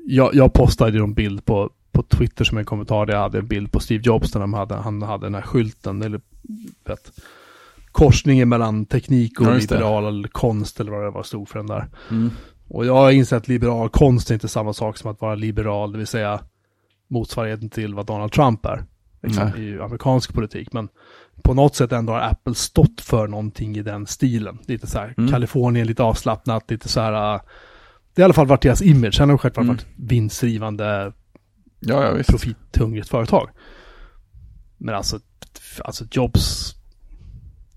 Speaker 2: jag, jag postade ju en bild på, på Twitter som en kommentar där jag hade en bild på Steve Jobs när de hade, han hade den här skylten, eller vet, korsningen mellan teknik och
Speaker 1: Ja,
Speaker 2: liberal konst eller vad det var stod för den där.
Speaker 1: Mm.
Speaker 2: Och jag har insett att liberal konst är inte samma sak som att vara liberal, det vill säga motsvarigheten till vad Donald Trump är. Liksom,
Speaker 1: Nej.
Speaker 2: I amerikansk politik. Men på något sätt ändå har Apple stått för någonting i den stilen. Lite så här,
Speaker 1: Mm.
Speaker 2: Kalifornien lite avslappnat, lite så här. äh, det har i alla fall varit deras image. Sen har det självklart
Speaker 1: Mm.
Speaker 2: varit vinstdrivande,
Speaker 1: Ja, ja visst.
Speaker 2: profithungrigt företag. Men alltså, alltså Jobs,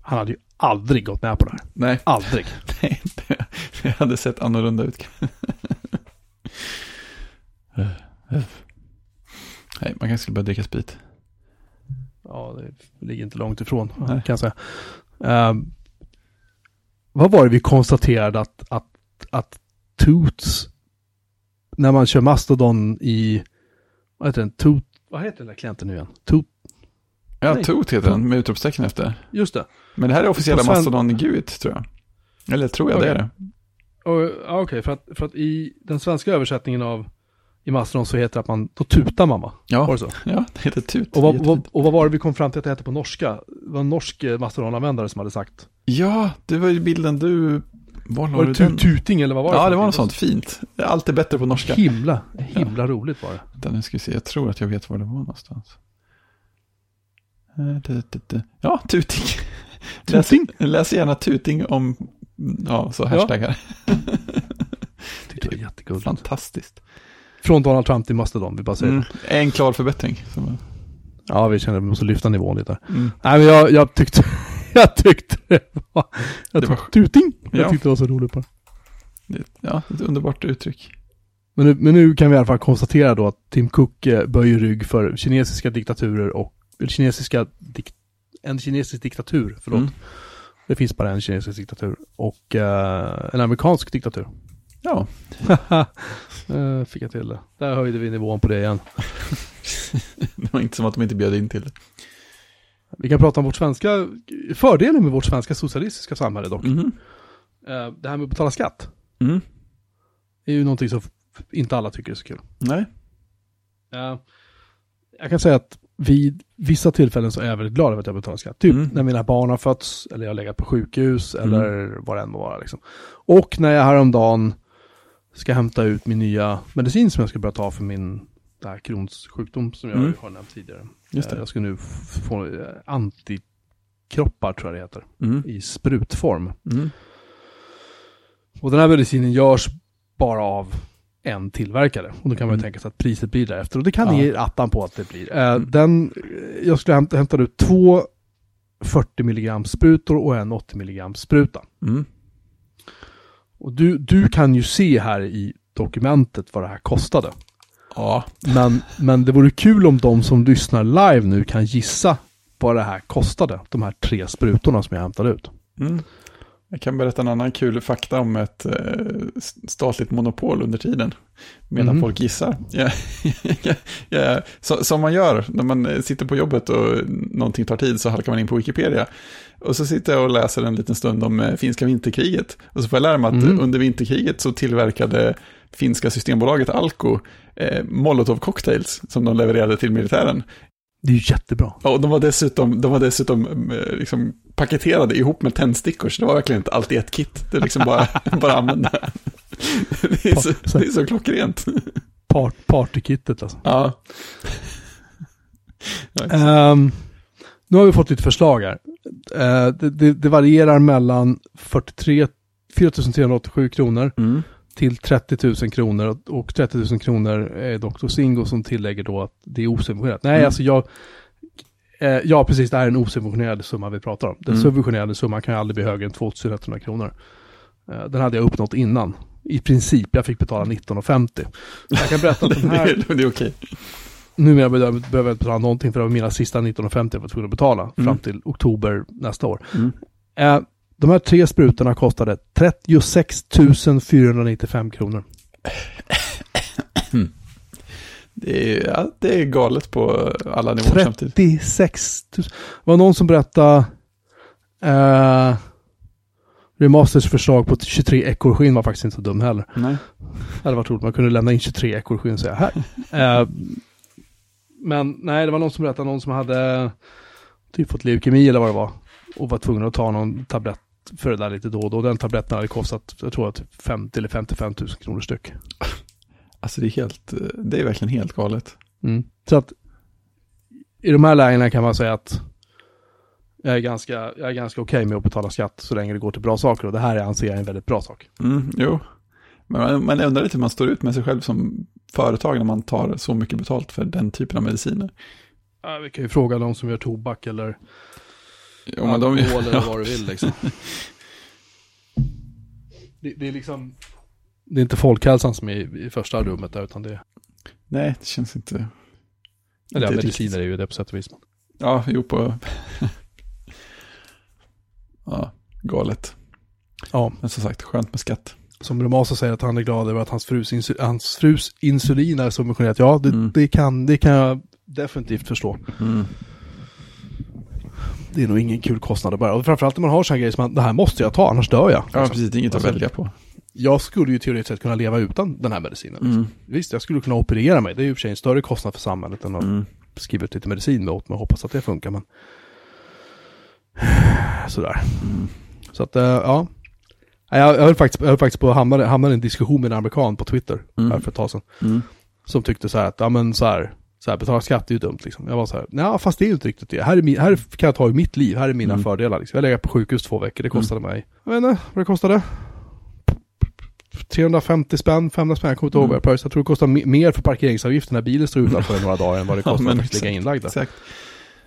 Speaker 2: han hade ju aldrig gått med på det här.
Speaker 1: Nej,
Speaker 2: Aldrig. <laughs>
Speaker 1: nej, det, hade sett annorlunda ut. <laughs> Nej, man kanske skulle börja dricka sprit.
Speaker 2: Ja, det ligger inte långt ifrån,
Speaker 1: Nej.
Speaker 2: kan jag säga. Ehm, vad var det vi konstaterade att, att, att Toots, när man kör Mastodon i, vad heter den, Toot, vad heter den där klienten nu igen? Toot,
Speaker 1: Ja,
Speaker 2: Nej.
Speaker 1: Toot heter den med utropstecken efter.
Speaker 2: just det.
Speaker 1: Men det här är officiella
Speaker 2: sven-
Speaker 1: Mastodon GUIT tror jag. Eller tror jag det är det.
Speaker 2: Ja, Okej, för, att, för att i den svenska översättningen av i Mastodon så heter det att man, då tutar man va? Var
Speaker 1: Ja,
Speaker 2: det så?
Speaker 1: ja det heter Tut.
Speaker 2: Och vad, vad, och vad var det vi kom fram till att det hette på norska? Det var en norsk eh, Mastodon-användare som hade sagt.
Speaker 1: Ja, det var ju bilden du... Var
Speaker 2: Var det tuting eller vad var det?
Speaker 1: Ja, det var något sånt fint. Allt är bättre på norska.
Speaker 2: Himla, himla roligt var det.
Speaker 1: Nu ska vi se. Jag tror att jag vet var det var någonstans. Eh. Ja, tuting. <laughs> Läs,
Speaker 2: Tuting?
Speaker 1: läs gärna tuting om, ja, så hashtaggar. <laughs>
Speaker 2: Tyckte det var jättegulligt.
Speaker 1: Fantastiskt.
Speaker 2: Från Donald Trump till Mastodon, vi bara säger
Speaker 1: Mm. En klar förbättring.
Speaker 2: Ja, vi kände att vi måste lyfta nivån lite.
Speaker 1: mm.
Speaker 2: Nej, men jag, jag tyckte, <laughs> jag tyckte det var, jag
Speaker 1: Det
Speaker 2: det
Speaker 1: var-
Speaker 2: var tuting. Jag
Speaker 1: Ja.
Speaker 2: tyckte det var så roligt bara.
Speaker 1: Ja, ett underbart uttryck.
Speaker 2: Men nu, men nu kan vi i alla fall konstatera då att Tim Cook eh, böjer rygg för kinesiska diktaturer och, eller kinesiska, dik, en kinesisk diktatur, förlåt.
Speaker 1: Mm.
Speaker 2: Det finns bara en kinesisk diktatur. Och eh, en amerikansk diktatur.
Speaker 1: Ja, <laughs>
Speaker 2: Eh, Fick jag till det. Där höjde vi nivån på det igen. <laughs>
Speaker 1: det var inte som att de inte bjöd in till det.
Speaker 2: Vi kan prata om vårt svenska, fördelen med vårt svenska socialistiska samhälle dock. Eh, Det här med att betala skatt.
Speaker 1: Mm.
Speaker 2: är ju någonting som inte alla tycker är så kul.
Speaker 1: Nej.
Speaker 2: Eh, Jag kan säga att vid vissa tillfällen så är jag väldigt glad över att jag betalar skatt. Typ
Speaker 1: Mm.
Speaker 2: när mina barn har fötts, eller jag har legat på sjukhus, eller vad det än må vara. Liksom. Och när jag häromdagen ska hämta ut min nya medicin som jag ska börja ta för min det här Crohns sjukdom som jag
Speaker 1: Mm.
Speaker 2: har nämnt tidigare.
Speaker 1: Just
Speaker 2: Eh,
Speaker 1: det.
Speaker 2: Jag ska nu få eh, antikroppar tror jag det heter,
Speaker 1: Mm.
Speaker 2: i sprutform.
Speaker 1: Mm.
Speaker 2: Och den här medicinen görs bara av en tillverkare. Och då kan man ju
Speaker 1: Mm.
Speaker 2: tänka sig att priset blir därefter. Och det kan
Speaker 1: Ja.
Speaker 2: ge attan på att det blir. Eh,
Speaker 1: Mm.
Speaker 2: den, eh, jag skulle hämta, hämta ut två 40 mg sprutor och en 80 mg spruta.
Speaker 1: Mm.
Speaker 2: Och du, du kan ju se här i dokumentet vad det här kostade.
Speaker 1: Ja,
Speaker 2: Men, men det vore kul om de som lyssnar live nu kan gissa vad det här kostade. De här tre sprutorna som jag hämtade ut.
Speaker 1: Mm. Jag kan berätta en annan kul fakta om ett eh, statligt monopol under tiden. Medan
Speaker 2: Mhm.
Speaker 1: folk gissar. <laughs> Ja, ja, ja, så, som man gör när man sitter på jobbet och någonting tar tid så halkar man in på Wikipedia. Och så sitter jag och läser en liten stund om eh, finska vinterkriget. Och så får jag lära mig att
Speaker 2: Mhm.
Speaker 1: under vinterkriget så tillverkade finska systembolaget Alko eh, Molotov cocktails som de levererade till militären.
Speaker 2: Det är ju jättebra.
Speaker 1: Ja, och de var dessutom, de var dessutom eh, liksom paketerade ihop med tändstickor, så det var verkligen inte alltid ett kit. Det är liksom bara, <laughs> bara använda. Det är, så, det är så klockrent.
Speaker 2: Part, partykittet alltså.
Speaker 1: Ja.
Speaker 2: Ehm, nu har vi fått lite förslag här. Eh, det, det, det varierar mellan 43, 4 387 kronor
Speaker 1: Mm.
Speaker 2: Till 30 000 kronor. Och- Och 30 000 kronor är Dr. Singo som tillägger då att det är osubventionerat. Nej,
Speaker 1: Mm.
Speaker 2: alltså jag... Eh, ja, precis. Det här är en osubventionerad summa vi pratar om. Den
Speaker 1: Mm.
Speaker 2: subventionerade summan kan ju aldrig bli högre än 2100 kronor. Eh, den hade jag uppnått innan. I princip, jag fick betala 19,50. Jag kan berätta att den <laughs>
Speaker 1: Det,
Speaker 2: här...
Speaker 1: är, det är okej.
Speaker 2: Numera behöver jag inte betala någonting för det var mina sista 1950 jag var tvungen att betala
Speaker 1: Mm.
Speaker 2: fram till oktober nästa år.
Speaker 1: Mm.
Speaker 2: Eh, De här tre sprutorna kostade 36 495 kronor.
Speaker 1: Det är, ja, det är galet på alla nivåer samtidigt.
Speaker 2: 36 000. Det var någon som berättade eh, Remasters förslag på 23 ekorrskinn var faktiskt inte så dum heller.
Speaker 1: Nej.
Speaker 2: Det hade varit roligt man kunde lämna in 23 ekorrskinn och säga här. <laughs> eh, men nej, det var någon som berättade, någon som hade typ fått leukemi eller vad det var. Och var tvungen att ta någon tablett för det där lite då och då. Den tabletten hade kostat, jag tror att 50 eller 55 000 kronor styck.
Speaker 1: Alltså det är helt, det är verkligen helt galet.
Speaker 2: Mm. Så att i de här lägena kan man säga att jag är ganska, jag är ganska okej okay med att betala skatt så länge det går till bra saker och det här anser jag är en väldigt bra sak.
Speaker 1: Mm, jo, men man, man undrar lite hur man står ut med sig själv som företag när man tar så mycket betalt för den typen av mediciner.
Speaker 2: Ja, vi kan ju fråga de som gör tobak eller
Speaker 1: jo, men de,
Speaker 2: alkohol eller <laughs> vad du vill liksom. det, det, är liksom, det är inte folkhälsan som är i, i första rummet där utan det är...
Speaker 1: Nej, det känns inte...
Speaker 2: Eller ja,
Speaker 1: inte
Speaker 2: mediciner
Speaker 1: riktigt.
Speaker 2: är ju det på sätt och vis.
Speaker 1: Ja, jo på... ja, galet.
Speaker 2: Ja.
Speaker 1: Men som sagt, skönt med skatt.
Speaker 2: Som Romasa säger att han är glad över att hans frus, insu hans frus insulin är subventionerat. Ja, det,
Speaker 1: Mm.
Speaker 2: det, kan, det kan jag definitivt förstå.
Speaker 1: Mm.
Speaker 2: Det är nog ingen kul kostnad att bära. Och framförallt när man har sådana grejer som man, det här måste jag ta, annars dör jag.
Speaker 1: Ja,
Speaker 2: Liksom.
Speaker 1: precis. Det är inget
Speaker 2: Alltså,
Speaker 1: att välja på.
Speaker 2: Jag skulle ju teoretiskt sett kunna leva utan den här medicinen. Liksom.
Speaker 1: Mm.
Speaker 2: Visst, jag skulle kunna operera mig. Det är ju i och för sig en större kostnad för samhället än att
Speaker 1: Mm.
Speaker 2: skriva ut lite medicin åt mig och hoppas att det funkar. Men... <sighs> Sådär.
Speaker 1: Mm.
Speaker 2: Så att, eh, ja. Jag höll faktiskt, jag höll faktiskt på att hamna, hamna i en diskussion med en amerikan på Twitter
Speaker 1: Mm.
Speaker 2: här för ett tag sedan.
Speaker 1: Mm.
Speaker 2: Som tyckte så här att, ja men så här, så här betala skatt är ju dumt liksom. Jag var så här, nej fast det är ju inte riktigt det. Här, är min, här kan jag ta i mitt liv, här är mina
Speaker 1: Mm.
Speaker 2: fördelar liksom. Jag lägger på sjukhus två veckor, det kostade mig, jag vet inte vad det kostade. 350 spänn, 500 spänn, jag kommer inte ihåg
Speaker 1: Mm.
Speaker 2: vad jag pröjsade. Jag tror det kostar me- mer för parkeringsavgiften när bilen står utanför <laughs> några dagar än vad det
Speaker 1: Ja,
Speaker 2: kostar
Speaker 1: men
Speaker 2: att ligga inlagd.
Speaker 1: Exakt.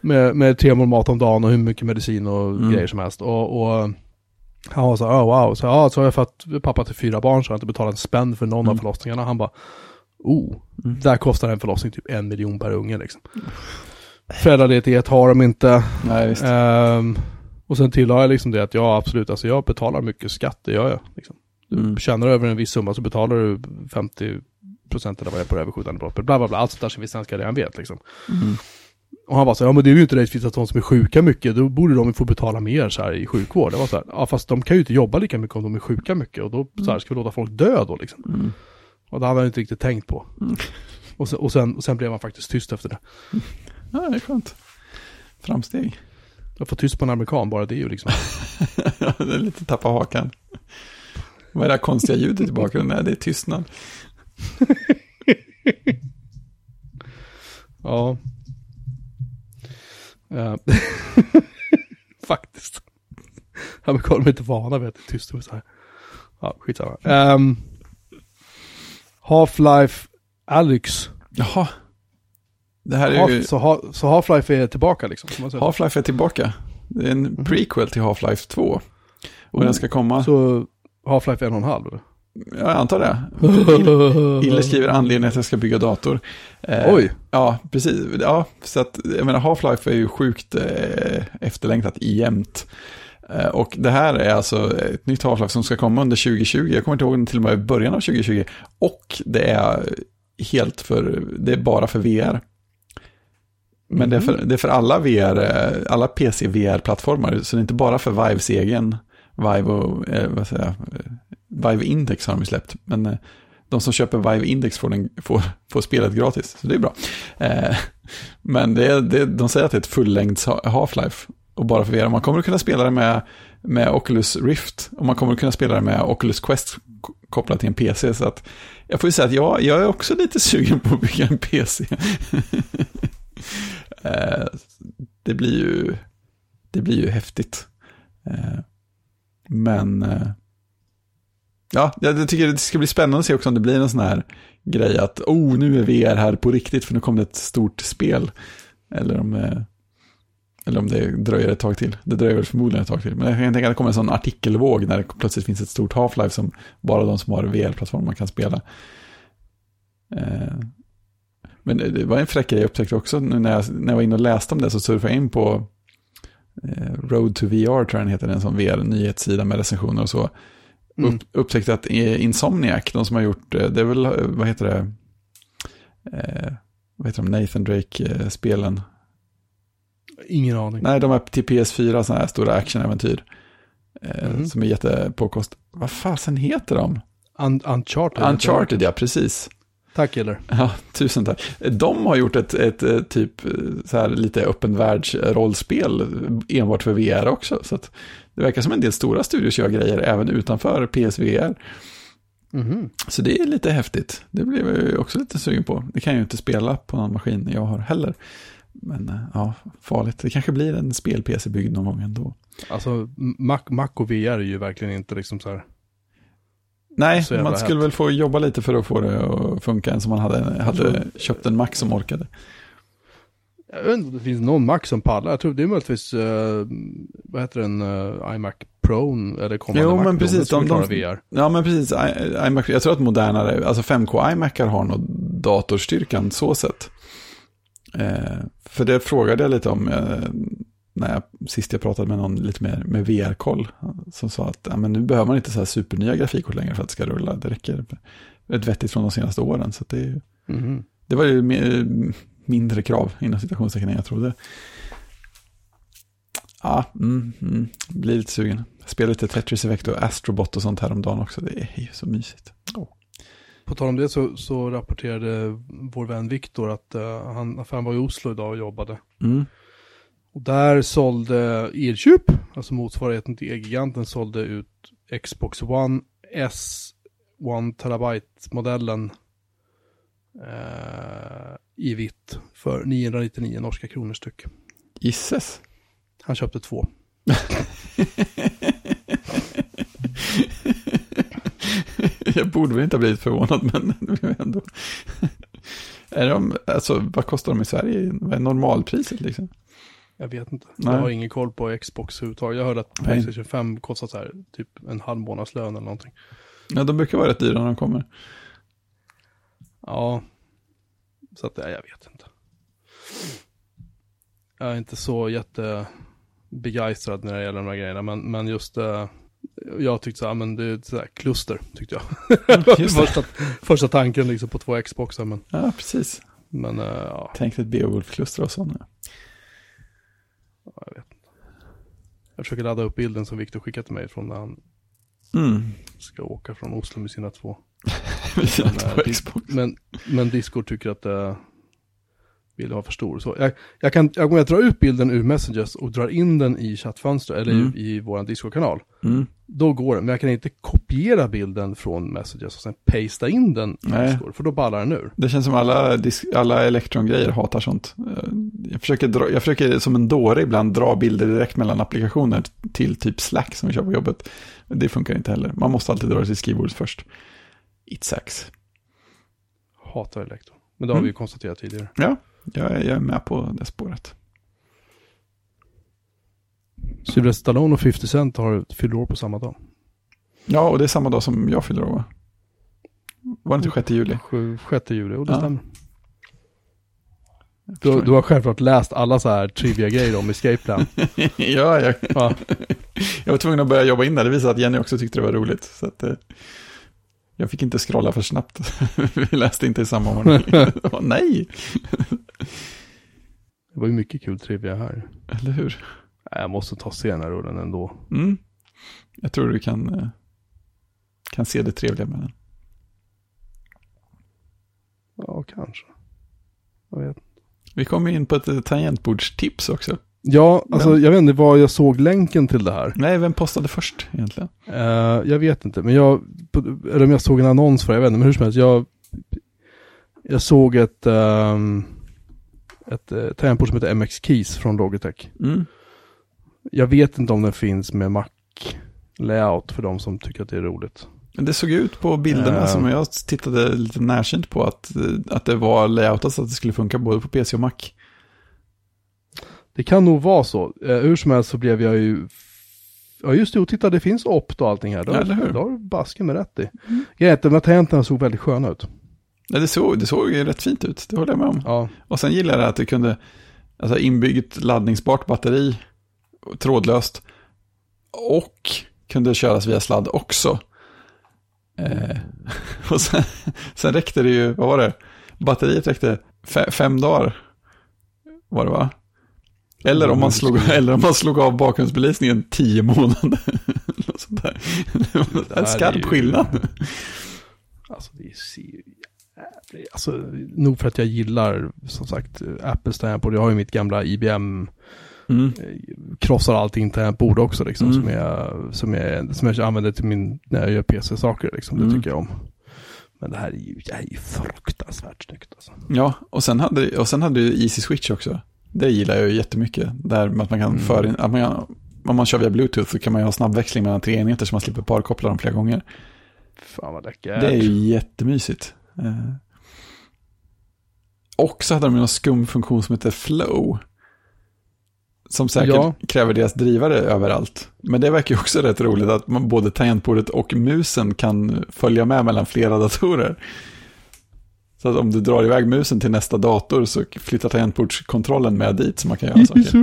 Speaker 2: Med, med tre mål mat om dagen och hur mycket medicin och
Speaker 1: Mm.
Speaker 2: grejer som helst. Och, och han var så här, oh, wow, så, ja, så har jag fått pappa till fyra barn så har jag inte betalat en spänn för någon av
Speaker 1: Mm.
Speaker 2: förlossningarna. Han bara, oh,
Speaker 1: Mm.
Speaker 2: där kostar en förlossning typ en miljon per unge liksom. Föräldraledighet har de inte.
Speaker 1: Nej.
Speaker 2: Ehm, och sen tillade jag liksom det att ja, absolut, alltså jag betalar mycket skatt, det gör jag. Liksom. Du
Speaker 1: Mm.
Speaker 2: tjänar över en viss summa så betalar du 50 procent eller vad det är på det överskjutande beloppet. Bla bla bla, allt sånt där som vi svenskar redan vet liksom.
Speaker 1: Mm.
Speaker 2: Och han var så här, ja men det är ju inte rättvist att de som är sjuka mycket, då borde de få betala mer så här i sjukvård. Det var så här, ja fast de kan ju inte jobba lika mycket om de är sjuka mycket och då så här, ska vi låta folk dö då liksom.
Speaker 1: Mm.
Speaker 2: Och det hade han inte riktigt tänkt på.
Speaker 1: Mm.
Speaker 2: Och, sen, och, sen, och sen blev han faktiskt tyst efter det. <laughs>
Speaker 1: Ja, det är skönt. Framsteg.
Speaker 2: Jag får tyst på en amerikan, bara det är ju liksom. <laughs>
Speaker 1: Det är lite tappa hakan. Vad är det här konstiga ljudet i bakgrunden? Nej, det är tystnad. <laughs>
Speaker 2: Ja. Eh, Faktiskt. Amerikaner är inte vana vid att det är tyst så här. Ja, skitsamma. Um, Half-Life Alyx.
Speaker 1: Jaha. Det här är
Speaker 2: Half,
Speaker 1: ju...
Speaker 2: så, ha, så Half-Life är tillbaka liksom?
Speaker 1: Half-Life är tillbaka. Det är en prequel till Half-Life 2. Och
Speaker 2: Oh,
Speaker 1: den ska komma...
Speaker 2: Så Half-Life en och en halv eller?
Speaker 1: Jag antar det. <laughs> Ille skriver anledningen att jag ska bygga dator. Eh,
Speaker 2: Oj.
Speaker 1: Ja, precis. Ja, så att, jag menar, Half-Life är ju sjukt eh, efterlängtat jämt. Eh, och det här är alltså ett nytt Half-Life som ska komma under 2020. Jag kommer inte ihåg, till och med i början av 2020. Och det är helt för, det är bara för VR. Men det, är för, det är för alla VR, eh, alla PC-VR-plattformar. Så det är inte bara för Vives egen, Vive och, eh, vad säger jag, eh, Vive Index har de släppt. Men de som köper Vive Index får, den, får, får spelet gratis, så det är bra. Eh, <laughs> men det, är- det, de säger att det är ett fullängds ha- Half-Life. Och bara för VR. Man kommer att kunna spela det med, med Oculus Rift. Och man kommer att kunna spela det med Oculus Quest kopplat till en PC. Så att jag får ju säga att jag, jag är också lite sugen på att bygga en PC. <laughs> Eh, det blir ju, det blir ju häftigt. Eh, men eh, ja, jag tycker det ska bli spännande att se också om det blir en sån här grej att oh, nu är VR här på riktigt för nu kom det ett stort spel. Eller om, eh, eller om det dröjer ett tag till. Det dröjer förmodligen ett tag till. Men jag kan tänka att det kommer en sån artikelvåg när det plötsligt finns ett stort Half-Life som bara de som har VR-plattformar kan spela. Eh, Men det var en fräck grej jag upptäckte också nu när jag, när jag var inne och läste om det så surfade jag in på eh, Road to VR tror jag den heter, en sån VR-nyhetssida med recensioner och så.
Speaker 2: Mm.
Speaker 1: Upp, upptäckte att eh, Insomniac, de som har gjort, det är väl, vad heter det, eh, vad heter de, Nathan Drake-spelen.
Speaker 2: Ingen aning.
Speaker 1: Nej, de är till PS4, sådana här stora actionäventyr. Eh,
Speaker 2: Mhm.
Speaker 1: Som är jättepåkost. Vad fasen heter de?
Speaker 2: Un Uncharted.
Speaker 1: Uncharted, ja, precis.
Speaker 2: Tack eller?
Speaker 1: Ja, tusen tack. De har gjort ett, ett, eh, typ eh, så här lite öppen världsrollspel enbart för VR också. Så att det verkar som en del stora studios gör grejer även utanför PSVR.
Speaker 2: Mhm.
Speaker 1: Så det är lite häftigt. Det blev jag också lite sugen på. Det kan jag ju inte spela på någon maskin jag har heller. Men eh, ja, farligt. Det kanske blir en spel-PC byggd någon gång ändå.
Speaker 2: Alltså, Mac, Mac och VR är ju verkligen inte liksom så här.
Speaker 1: Nej,
Speaker 2: Så
Speaker 1: man skulle
Speaker 2: hett.
Speaker 1: väl få jobba lite för att få det att funka än som man hade, hade köpt en Mac som orkade.
Speaker 2: Jag vet inte om det finns någon Mac som pallar. Jag tror det är möjligtvis, uh, vad heter den, uh, iMac Pro eller kommande
Speaker 1: Jo,
Speaker 2: Mac.
Speaker 1: men precis, de- de-
Speaker 2: VR.
Speaker 1: Ja, men precis. I- iMac, jag tror att modernare, alltså 5K iMacar har nog datorstyrkan så sett. Eh, för det frågade jag lite om eh, när jag, sist jag pratade med någon lite mer med VR-koll. Som sa att ja, men nu behöver man inte så här supernya grafikkort längre för att det ska rulla. Det räcker ett vettigt från de senaste åren. Så det, är
Speaker 2: Mhm.
Speaker 1: det var ju mindre krav inom citationstecken än jag trodde. Ja, mm, mm, blir lite sugen. Jag spelade lite Tetris Effect och Astrobot och sånt här om dagen också. Det är ju så mysigt.
Speaker 2: På tal om det så, så rapporterade vår vän Viktor att uh, han, för han var i Oslo idag och jobbade.
Speaker 1: Mm.
Speaker 2: Och där sålde Elkjup, alltså motsvarigheten till E-giganten, sålde ut Xbox One S 1 terabyte-modellen eh, i vitt för 999 norska kronor styck.
Speaker 1: Gisses.
Speaker 2: Han köpte två. <laughs>
Speaker 1: jag borde väl inte ha blivit förvånad, men <laughs> ändå. är de, alltså, vad kostar de i Sverige? Vad är normalpriset liksom?
Speaker 2: Jag vet inte.
Speaker 1: Nej.
Speaker 2: Jag har ingen koll på Xbox överhuvudtaget. Jag hörde att. Playstation 5 kostar så här, typ en halv månadslön eller någonting.
Speaker 1: Ja, de brukar vara rätt dyra när de kommer.
Speaker 2: Ja, så att ja, jag vet inte. Jag är inte så jättebegeistrad när det gäller de här grejerna, men, men just eh, jag tyckte så här, men det är ett så här kluster, tyckte jag. <laughs>
Speaker 1: Det.
Speaker 2: första, första tanken liksom på två Xboxar, men,
Speaker 1: Ja, precis.
Speaker 2: men eh, ja,
Speaker 1: Tänk ett Beowulf-kluster och sådana.
Speaker 2: jag vet inte. Jag försöker ladda upp bilden som Viktor skickat till mig från när han
Speaker 1: Mm.
Speaker 2: ska åka från Oslo med sina två. <laughs>
Speaker 1: Vi sina
Speaker 2: Men,
Speaker 1: två
Speaker 2: eh,
Speaker 1: Xbox.
Speaker 2: Men, men Discord tycker att uh, bilden var för stor. Så jag, jag kan, jag, om jag drar ut bilden ur Messages och drar in den i chattfönster eller
Speaker 1: Mm.
Speaker 2: i, i vår Discord-kanal.
Speaker 1: Mm.
Speaker 2: Då går det, men jag kan inte kopiera bilden från Messages och sen pasta in den i. Discord, för då ballar den ur.
Speaker 1: Det känns som alla, alla Electron-grejer hatar sånt. Eh, Jag försöker, dra, jag försöker som en dåre ibland dra bilder direkt mellan applikationer till typ Slack som vi kör på jobbet. Det funkar inte heller. Man måste alltid dra det till skrivbordet först. It sucks.
Speaker 2: Hatar Elektro. Men det har
Speaker 1: Mm.
Speaker 2: vi ju konstaterat tidigare.
Speaker 1: Ja, jag, är- jag är med på det spåret.
Speaker 2: Sylvester Stallone och 50 Cent har fyller år på samma dag.
Speaker 1: Ja, och det är samma dag som jag fyller år, va? Var det inte 6 juli?
Speaker 2: 6 juli, och det
Speaker 1: Ja.
Speaker 2: stämmer. Du, du har självklart läst alla så här trivia-grejer om Escape Plan. <laughs>
Speaker 1: ja, jag,
Speaker 2: Ja.
Speaker 1: jag var tvungen att börja jobba in där. Det visade att Jenny också tyckte det var roligt. Så att, eh, jag fick inte scrolla för snabbt. <laughs> Vi läste inte i samma ordning. <laughs> Åh, nej,
Speaker 2: Det var ju mycket kul trivia här.
Speaker 1: eller hur?
Speaker 2: Jag måste ta se den här rullen ändå.
Speaker 1: Mm. Jag tror du kan, eh, kan se det trevliga med den.
Speaker 2: Ja, kanske. Jag vet.
Speaker 1: Vi kommer in på ett eh, tangentbordstips också.
Speaker 2: Ja, alltså
Speaker 1: Men-
Speaker 2: jag vet inte var jag såg länken till det här.
Speaker 1: Nej, vem postade först egentligen?
Speaker 2: Eh, jag vet inte, men jag, eller om jag såg en annons för det, jag vet inte, men hur som helst, jag, jag såg ett, um, ett uh, tangentbord som heter MX Keys från Logitech.
Speaker 1: Mm.
Speaker 2: Jag vet inte om den finns med Mac layout för de som tycker att det är roligt.
Speaker 1: Men Det såg ut på bilderna
Speaker 2: Eh.
Speaker 1: som jag tittade lite närsynt på att, att det var layoutat så att det skulle funka både på PC och Mac.
Speaker 2: Det kan nog vara så. Eh, hur som helst så blev jag ju... Ja just det, och titta det finns opt och allting här.
Speaker 1: Ja,
Speaker 2: har,
Speaker 1: eller hur? Mm.
Speaker 2: det har du basken med rätt i. Grejen är att de här tangenterna såg väldigt sköna ut.
Speaker 1: Nej, det, såg, det såg ju rätt fint ut, det håller jag med om.
Speaker 2: Ja,
Speaker 1: Och sen gillar jag att det kunde, alltså inbyggt laddningsbart batteri trådlöst. Och kunde köras via sladd också. Eh, <laughs> och sen, sen räckte det ju, vad var det? Batteriet räckte fe, fem dagar. Var det va? Eller om, man slog, eller om man slog av bakgrundsbelysningen tio månader. <laughs> Sånt där. Det
Speaker 2: här
Speaker 1: en skarp
Speaker 2: är
Speaker 1: skillnad.
Speaker 2: Alltså det ser ju jävligt, alltså nog för att jag gillar som sagt Apples tangentbord. Jag har ju mitt gamla IBM
Speaker 1: Mm.
Speaker 2: krossar allting tangentbord också liksom.
Speaker 1: Mm.
Speaker 2: Som, jag, som, jag, som jag använder till min, när jag gör PC-saker liksom. Det
Speaker 1: Mm.
Speaker 2: tycker jag om. Men det här är ju, det här är ju fruktansvärt snyggt alltså.
Speaker 1: Ja, och sen hade, och sen hade du Easy Switch också. Det gillar jag ju jättemycket. Där att man kan
Speaker 2: Mm.
Speaker 1: föra in, att man kan, om man kör via Bluetooth så kan man ju ha snabbväxling mellan tre enheter så man slipper parkoppla dem flera gånger.
Speaker 2: Fan vad läckert.
Speaker 1: Det är ju jättemysigt. Eh. Och så hade de någon skum funktion som heter Flow. Som säkert
Speaker 2: Ja.
Speaker 1: kräver deras drivare överallt. Men det verkar ju också rätt roligt att man, både tangentbordet och musen kan följa med mellan flera datorer. Så att om du drar iväg musen till nästa dator så flyttar tangentbordskontrollen med dit så man kan göra <laughs>
Speaker 2: Det är,
Speaker 1: saker.
Speaker 2: så,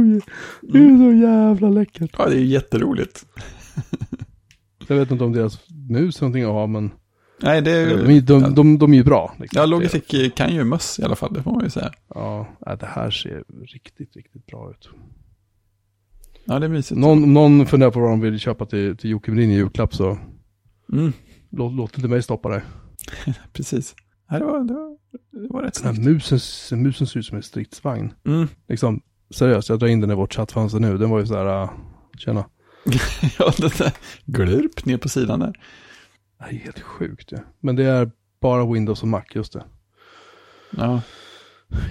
Speaker 2: det är så jävla läckert.
Speaker 1: Ja, det är ju jätteroligt. <laughs>
Speaker 2: Jag vet inte om deras mus är någonting att ha, men
Speaker 1: Nej, det är
Speaker 2: de,
Speaker 1: ju...
Speaker 2: de, de, de, de är ju bra. Liksom.
Speaker 1: Ja, Logitech kan ju möss i alla fall, det får man ju säga.
Speaker 2: Ja, det här ser riktigt, riktigt bra ut.
Speaker 1: Ja, det är mysigt.
Speaker 2: Någon, om någon funderar på vad de vill köpa till, till Jocke Melin i julklapp så
Speaker 1: Mm,
Speaker 2: låt, låt inte mig stoppa det. <laughs>
Speaker 1: precis. Nej, det, var, det, var, det var rätt
Speaker 2: Den
Speaker 1: snyggt.
Speaker 2: musen, musen ser ut som en stridsvagn.
Speaker 1: Mm.
Speaker 2: Liksom, seriöst, jag drar in den i vårt chattfönster nu. Den var ju så här, uh, tjena. <laughs>
Speaker 1: ja, den där glurp ner på sidan där.
Speaker 2: Det är helt sjukt ju. Men det är bara Windows och Mac, just det.
Speaker 1: Ja,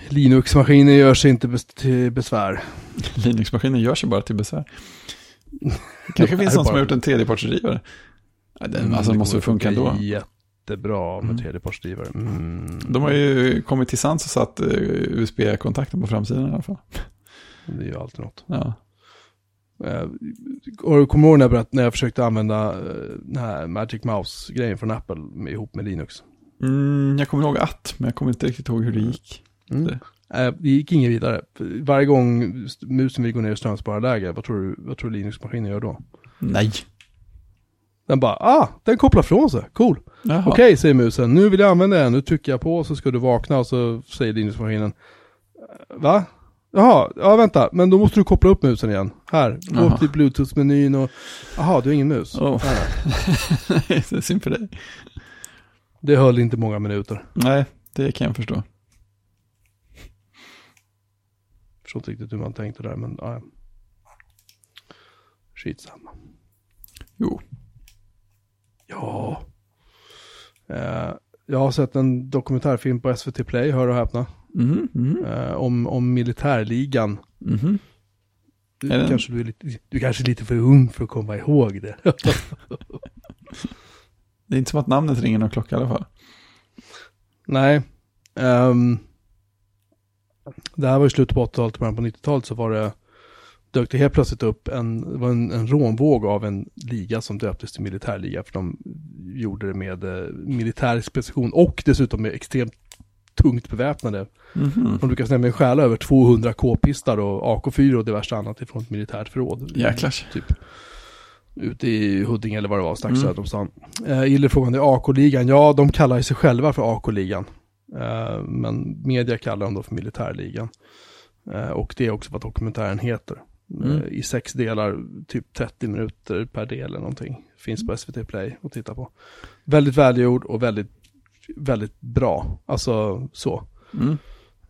Speaker 2: Linux-maskiner gör sig inte bes till besvär. <laughs>
Speaker 1: Linux-maskinen gör sig bara till besvär. <laughs> Det kanske
Speaker 2: Det
Speaker 1: finns någon som har gjort en tredjepartsdrivare. Ja, den, alltså, det måste väl funka
Speaker 2: Mm,
Speaker 1: ändå.
Speaker 2: Jättebra med
Speaker 1: Mm.
Speaker 2: tredjepartsdrivare. Mm.
Speaker 1: De har ju kommit till sans och satt eh, USB-kontakten på framsidan i alla fall.
Speaker 2: Det är ju alltid något.
Speaker 1: Ja.
Speaker 2: Eh, du kommer ihåg när jag, när jag försökte använda eh, den här Magic Mouse-grejen från Apple med, ihop med Linux?
Speaker 1: Mm, jag kommer ihåg att, men jag kommer inte riktigt ihåg hur det gick.
Speaker 2: Mm.
Speaker 1: Det.
Speaker 2: Det gick inget vidare. Varje gång musen vill gå ner i strömspararläge, vad tror du, vad tror du Linux-maskinen gör då?
Speaker 1: Nej.
Speaker 2: Den bara, ah, den kopplar från sig, cool. Okej, säger musen, nu vill jag använda den, nu trycker jag på så ska du vakna och så säger Linux-maskinen, "Eh, va? Jaha, ja vänta, men då måste du koppla upp musen igen. Här, gå
Speaker 1: Jaha.
Speaker 2: upp till bluetooth-menyn och, jaha, du har ingen mus.
Speaker 1: Oh.
Speaker 2: Här. <laughs>
Speaker 1: det är synd för dig.
Speaker 2: Det höll inte många minuter.
Speaker 1: Nej, det kan jag förstå.
Speaker 2: Förstår inte riktigt hur man tänkte där, men ja. Skitsamma.
Speaker 1: Jo.
Speaker 2: Ja. Eh, jag har sett en dokumentärfilm på SVT Play, hör och häpna.
Speaker 1: Mhm, mhm,
Speaker 2: Eh, om, om militärligan.
Speaker 1: mhm.
Speaker 2: Du,
Speaker 1: Är den-
Speaker 2: kanske, du, är lite, du kanske är lite för ung för att komma ihåg det. <laughs>
Speaker 1: Det är inte som att namnet ringer någon klocka i alla fall.
Speaker 2: Nej. ehm, det här var i slutet på 80-talet, början på 90-talet så var det, dök det helt plötsligt upp en, var en, en rånvåg av en liga som döptes till militärliga. För de gjorde det med eh, militär specifikation och dessutom med extremt tungt beväpnade.
Speaker 1: Mhm.
Speaker 2: De lyckas nämligen stjäla över 200 k-pistar och AK4 och diverse annat ifrån ett militärt förråd.
Speaker 1: Jäklars.
Speaker 2: Typ. Ute i Huddinge eller vad det var, strax
Speaker 1: Mm.
Speaker 2: söder om stan. Eh, gillar frågan, det är AK-ligan. Ja, de kallar sig själva för AK-ligan. Eh, men media kallar dem då för militärligan. Eh, och det är också vad dokumentären heter.
Speaker 1: Mm.
Speaker 2: Eh, I sex delar, typ 30 minuter per del eller någonting. Finns på SVT Play att titta på. Väldigt välgjord och väldigt, väldigt bra. Alltså så.
Speaker 1: Mm.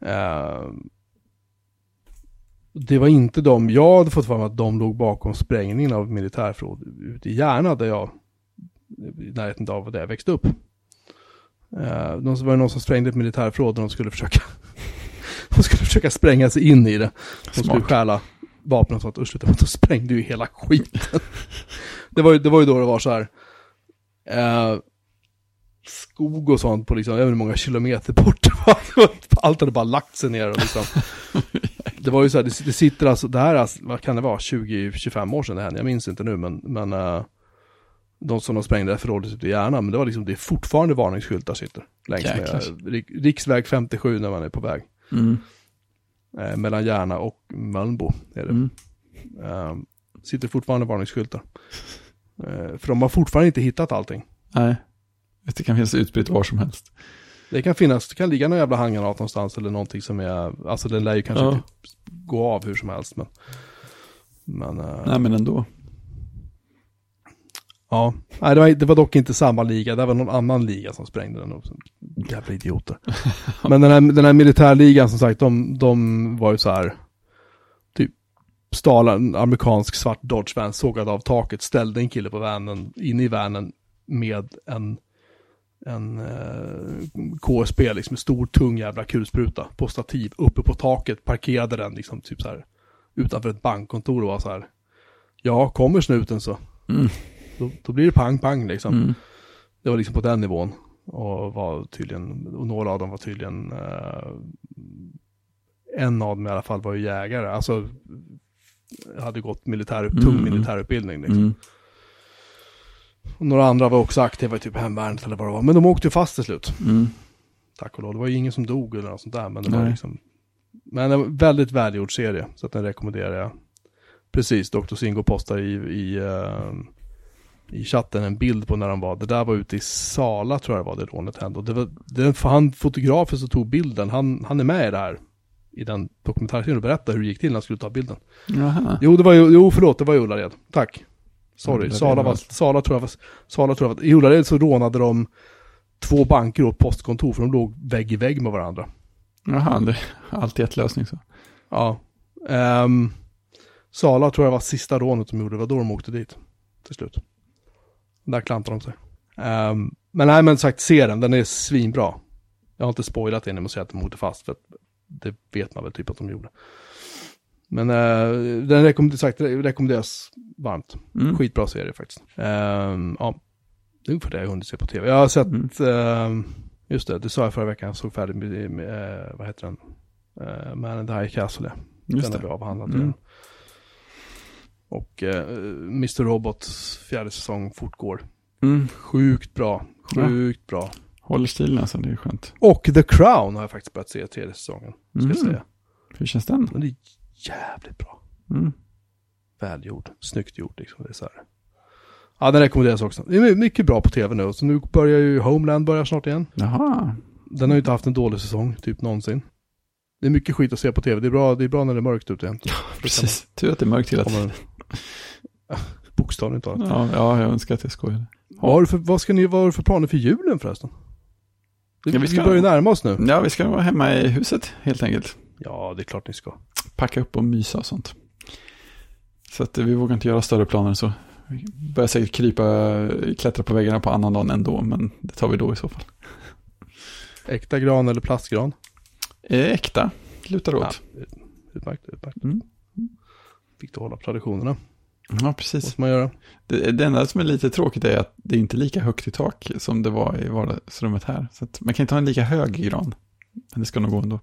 Speaker 2: Eh, det var inte de, jag hade fått för mig att de låg bakom sprängningen av militärförråd ute i Järna där jag, i närheten av där jag växte upp. Eh, de var det någon som sprängde ett militärförråd och de skulle försöka, <laughs> de skulle försöka spränga sig in i det. De skulle
Speaker 1: Smart.
Speaker 2: stjäla vapen och sånt och sprängde ju hela skiten. det, var ju, det var ju då det var så här, eh, skog och sånt på liksom, jag vet inte hur många kilometer bort. Allt hade bara lagt sig ner och liksom. Det var ju så här, det, det sitter alltså, det här är, alltså, vad kan det vara, 20-25 år sedan det hände, jag minns inte nu men, men uh, de som de sprängde förrådet ute i Järna, men det var liksom, det är fortfarande varningsskyltar sitter längs med rik, riksväg 57 när man är på väg.
Speaker 1: Mm.
Speaker 2: Eh, mellan Järna och Mölnbo är det.
Speaker 1: Mm.
Speaker 2: Eh, sitter fortfarande varningsskyltar. Eh, för de har fortfarande inte hittat allting.
Speaker 1: Nej. Det kan finnas utspritt var som helst.
Speaker 2: Det kan finnas, det kan ligga någon jävla handgranat någonstans eller någonting som är, alltså den lär ju kanske
Speaker 1: Ja.
Speaker 2: typ gå av hur som helst men. Men, eh,
Speaker 1: Nej, men ändå.
Speaker 2: Ja. Nej, det var, det var dock inte samma liga, det var någon annan liga som sprängde den. Och så, jävla idioter. <laughs> men den här, den här militärligan som sagt, de, de var ju så här, typ, stal en amerikansk svart Dodge van, sågade av taket, ställde en kille på vanen, inne i vanen med en en eh, KSB, liksom en stor tung jävla kulspruta på stativ uppe på taket, parkerade den liksom typ så här utanför ett bankkontor och var så här. Ja, kommer snuten så,
Speaker 1: Mm.
Speaker 2: Då, då blir det pang pang liksom.
Speaker 1: Mm.
Speaker 2: Det var liksom på den nivån. Och var tydligen, och några av dem var tydligen, eh, en av dem i alla fall var ju jägare, alltså hade gått militär, tung
Speaker 1: Mm.
Speaker 2: militärutbildning liksom.
Speaker 1: Mm.
Speaker 2: Och några andra var också aktiva i typ hemvärnet eller vad det var, men de åkte ju fast till slut.
Speaker 1: Mm.
Speaker 2: Tack och lov. Det var ju ingen som dog eller något sånt där. Men det var
Speaker 1: Nej.
Speaker 2: liksom... Men var en väldigt välgjord serie. Så att den rekommenderar jag. Precis, Dr. Singo postar i, i, eh, i chatten en bild på när de var. Det där var ute i Sala tror jag det var det rånet hände. Och det var, för han fotografen som tog bilden, han, han är med i det här. I den dokumentärserien och berättar hur det gick till när han skulle ta bilden.
Speaker 1: Jaha.
Speaker 2: Jo, det var jo förlåt, det var i Ullared. Tack. Sorry, Sala,
Speaker 1: var.
Speaker 2: Sala tror jag var, Sala tror jag var, i Ullared så rånade de två banker och ett postkontor för de låg vägg i vägg med varandra.
Speaker 1: Jaha, det är alltid ett lösning så.
Speaker 2: Ja. Ehm, Sala tror jag var sista rånet de gjorde, det var då de åkte dit. Till slut. Där klantade de sig. Ehm, men nej men sagt, se den, den är svinbra. Jag har inte spoilat den genom att säga att de åkte fast, för det vet man väl typ att de gjorde. Men uh, den rekommend sagt, rekommenderas varmt.
Speaker 1: Mm.
Speaker 2: Skitbra serie faktiskt. Ehm, ja, det är ungefär det jag hunnit se på tv. Jag har sett,
Speaker 1: Mm.
Speaker 2: ehm, just det, det sa jag förra veckan, jag såg färdigt med, med eh, vad heter den? Uh, Man in the High Castle.
Speaker 1: Just
Speaker 2: Den har vi
Speaker 1: det.
Speaker 2: avhandlat
Speaker 1: Mm.
Speaker 2: Och uh, Mr. Robots fjärde säsong fortgår.
Speaker 1: Mm.
Speaker 2: Sjukt bra. Sjukt bra.
Speaker 1: Håller stilen alltså, det är skönt.
Speaker 2: Och The Crown har jag faktiskt börjat se tredje säsongen. Ska
Speaker 1: Mm.
Speaker 2: jag säga.
Speaker 1: Hur känns den?
Speaker 2: Det är jävligt bra.
Speaker 1: Mm.
Speaker 2: Välgjord. Snyggt gjort liksom. Det är så här. Ja, den rekommenderas också. Det är mycket bra på tv nu. Så nu börjar ju Homeland börja snart igen.
Speaker 1: Jaha.
Speaker 2: Den har ju inte haft en dålig säsong, typ någonsin. Det är mycket skit att se på tv. Det är bra, det är bra när det är mörkt ute <laughs> jämt.
Speaker 1: Precis. Tur att det är mörkt hela tiden. <laughs>
Speaker 2: Bokstavligt talat.
Speaker 1: Ja, ja, jag önskar att jag skojade.
Speaker 2: Vad har, du för, vad, ska ni, vad har du för planer för julen förresten? Det,
Speaker 1: Ja, vi
Speaker 2: vi,
Speaker 1: ska-
Speaker 2: börjar ju närma oss nu.
Speaker 1: Ja, vi ska vara hemma i huset helt enkelt.
Speaker 2: Ja, det är klart ni ska.
Speaker 1: Packa upp och mysa och sånt. Så att eh, vi vågar inte göra större planer än så. Vi börjar säkert krypa, klättra på väggarna på annan dagen ändå, men det tar vi då i så fall.
Speaker 2: Äkta gran eller plastgran?
Speaker 1: Eh, Äkta, lutar åt.
Speaker 2: Ja, utmärkt, utmärkt.
Speaker 1: Mm.
Speaker 2: Fick du hålla traditionerna.
Speaker 1: Ja, precis.
Speaker 2: måste man göra.
Speaker 1: Det, det enda som är lite tråkigt är att det är inte lika högt i tak som det var i vardagsrummet här. Så man kan inte ha en lika hög gran. Men det ska nog gå ändå.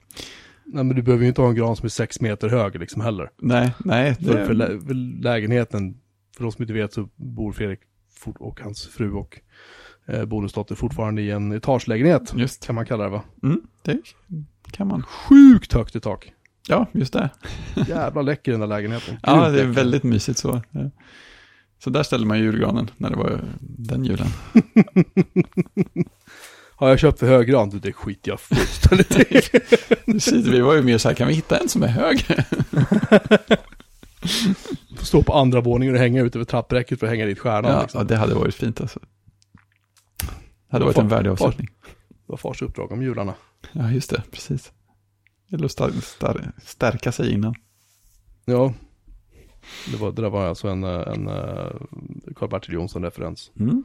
Speaker 2: Nej, men du behöver ju inte ha en gran som är sex meter hög liksom heller.
Speaker 1: Nej, nej. Det,
Speaker 2: För, för, lä, för lägenheten, för de som inte vet så bor Fredrik och hans fru och eh, bonusdotter fortfarande i en etagelägenhet.
Speaker 1: Just,
Speaker 2: Kan man kalla det va?
Speaker 1: mm, det kan man.
Speaker 2: Sjukt högt i tak.
Speaker 1: Ja, just det. <laughs>
Speaker 2: Jävla läcker den där lägenheten.
Speaker 1: Ja, det är väldigt mysigt så. Så där ställde man julgranen när det var den julen. <laughs>
Speaker 2: Har jag köpt för hög gran? Det skiter jag fullständigt i. <laughs>
Speaker 1: Precis, vi var ju mer så här, kan vi hitta en som är högre?
Speaker 2: Stå på andra våningen och hänga ut över trappräcket för att hänga dit stjärnan.
Speaker 1: Ja,
Speaker 2: liksom.
Speaker 1: ja, det hade varit fint alltså. Det hade varit en värdig avslutning.
Speaker 2: Det var fars uppdrag om jularna.
Speaker 1: Ja, just det, precis. Det gäller att stärka sig innan.
Speaker 2: Ja. Det, var, det där var alltså en, eh, en Karl-Bertil Jonsson-referens.
Speaker 1: Mm.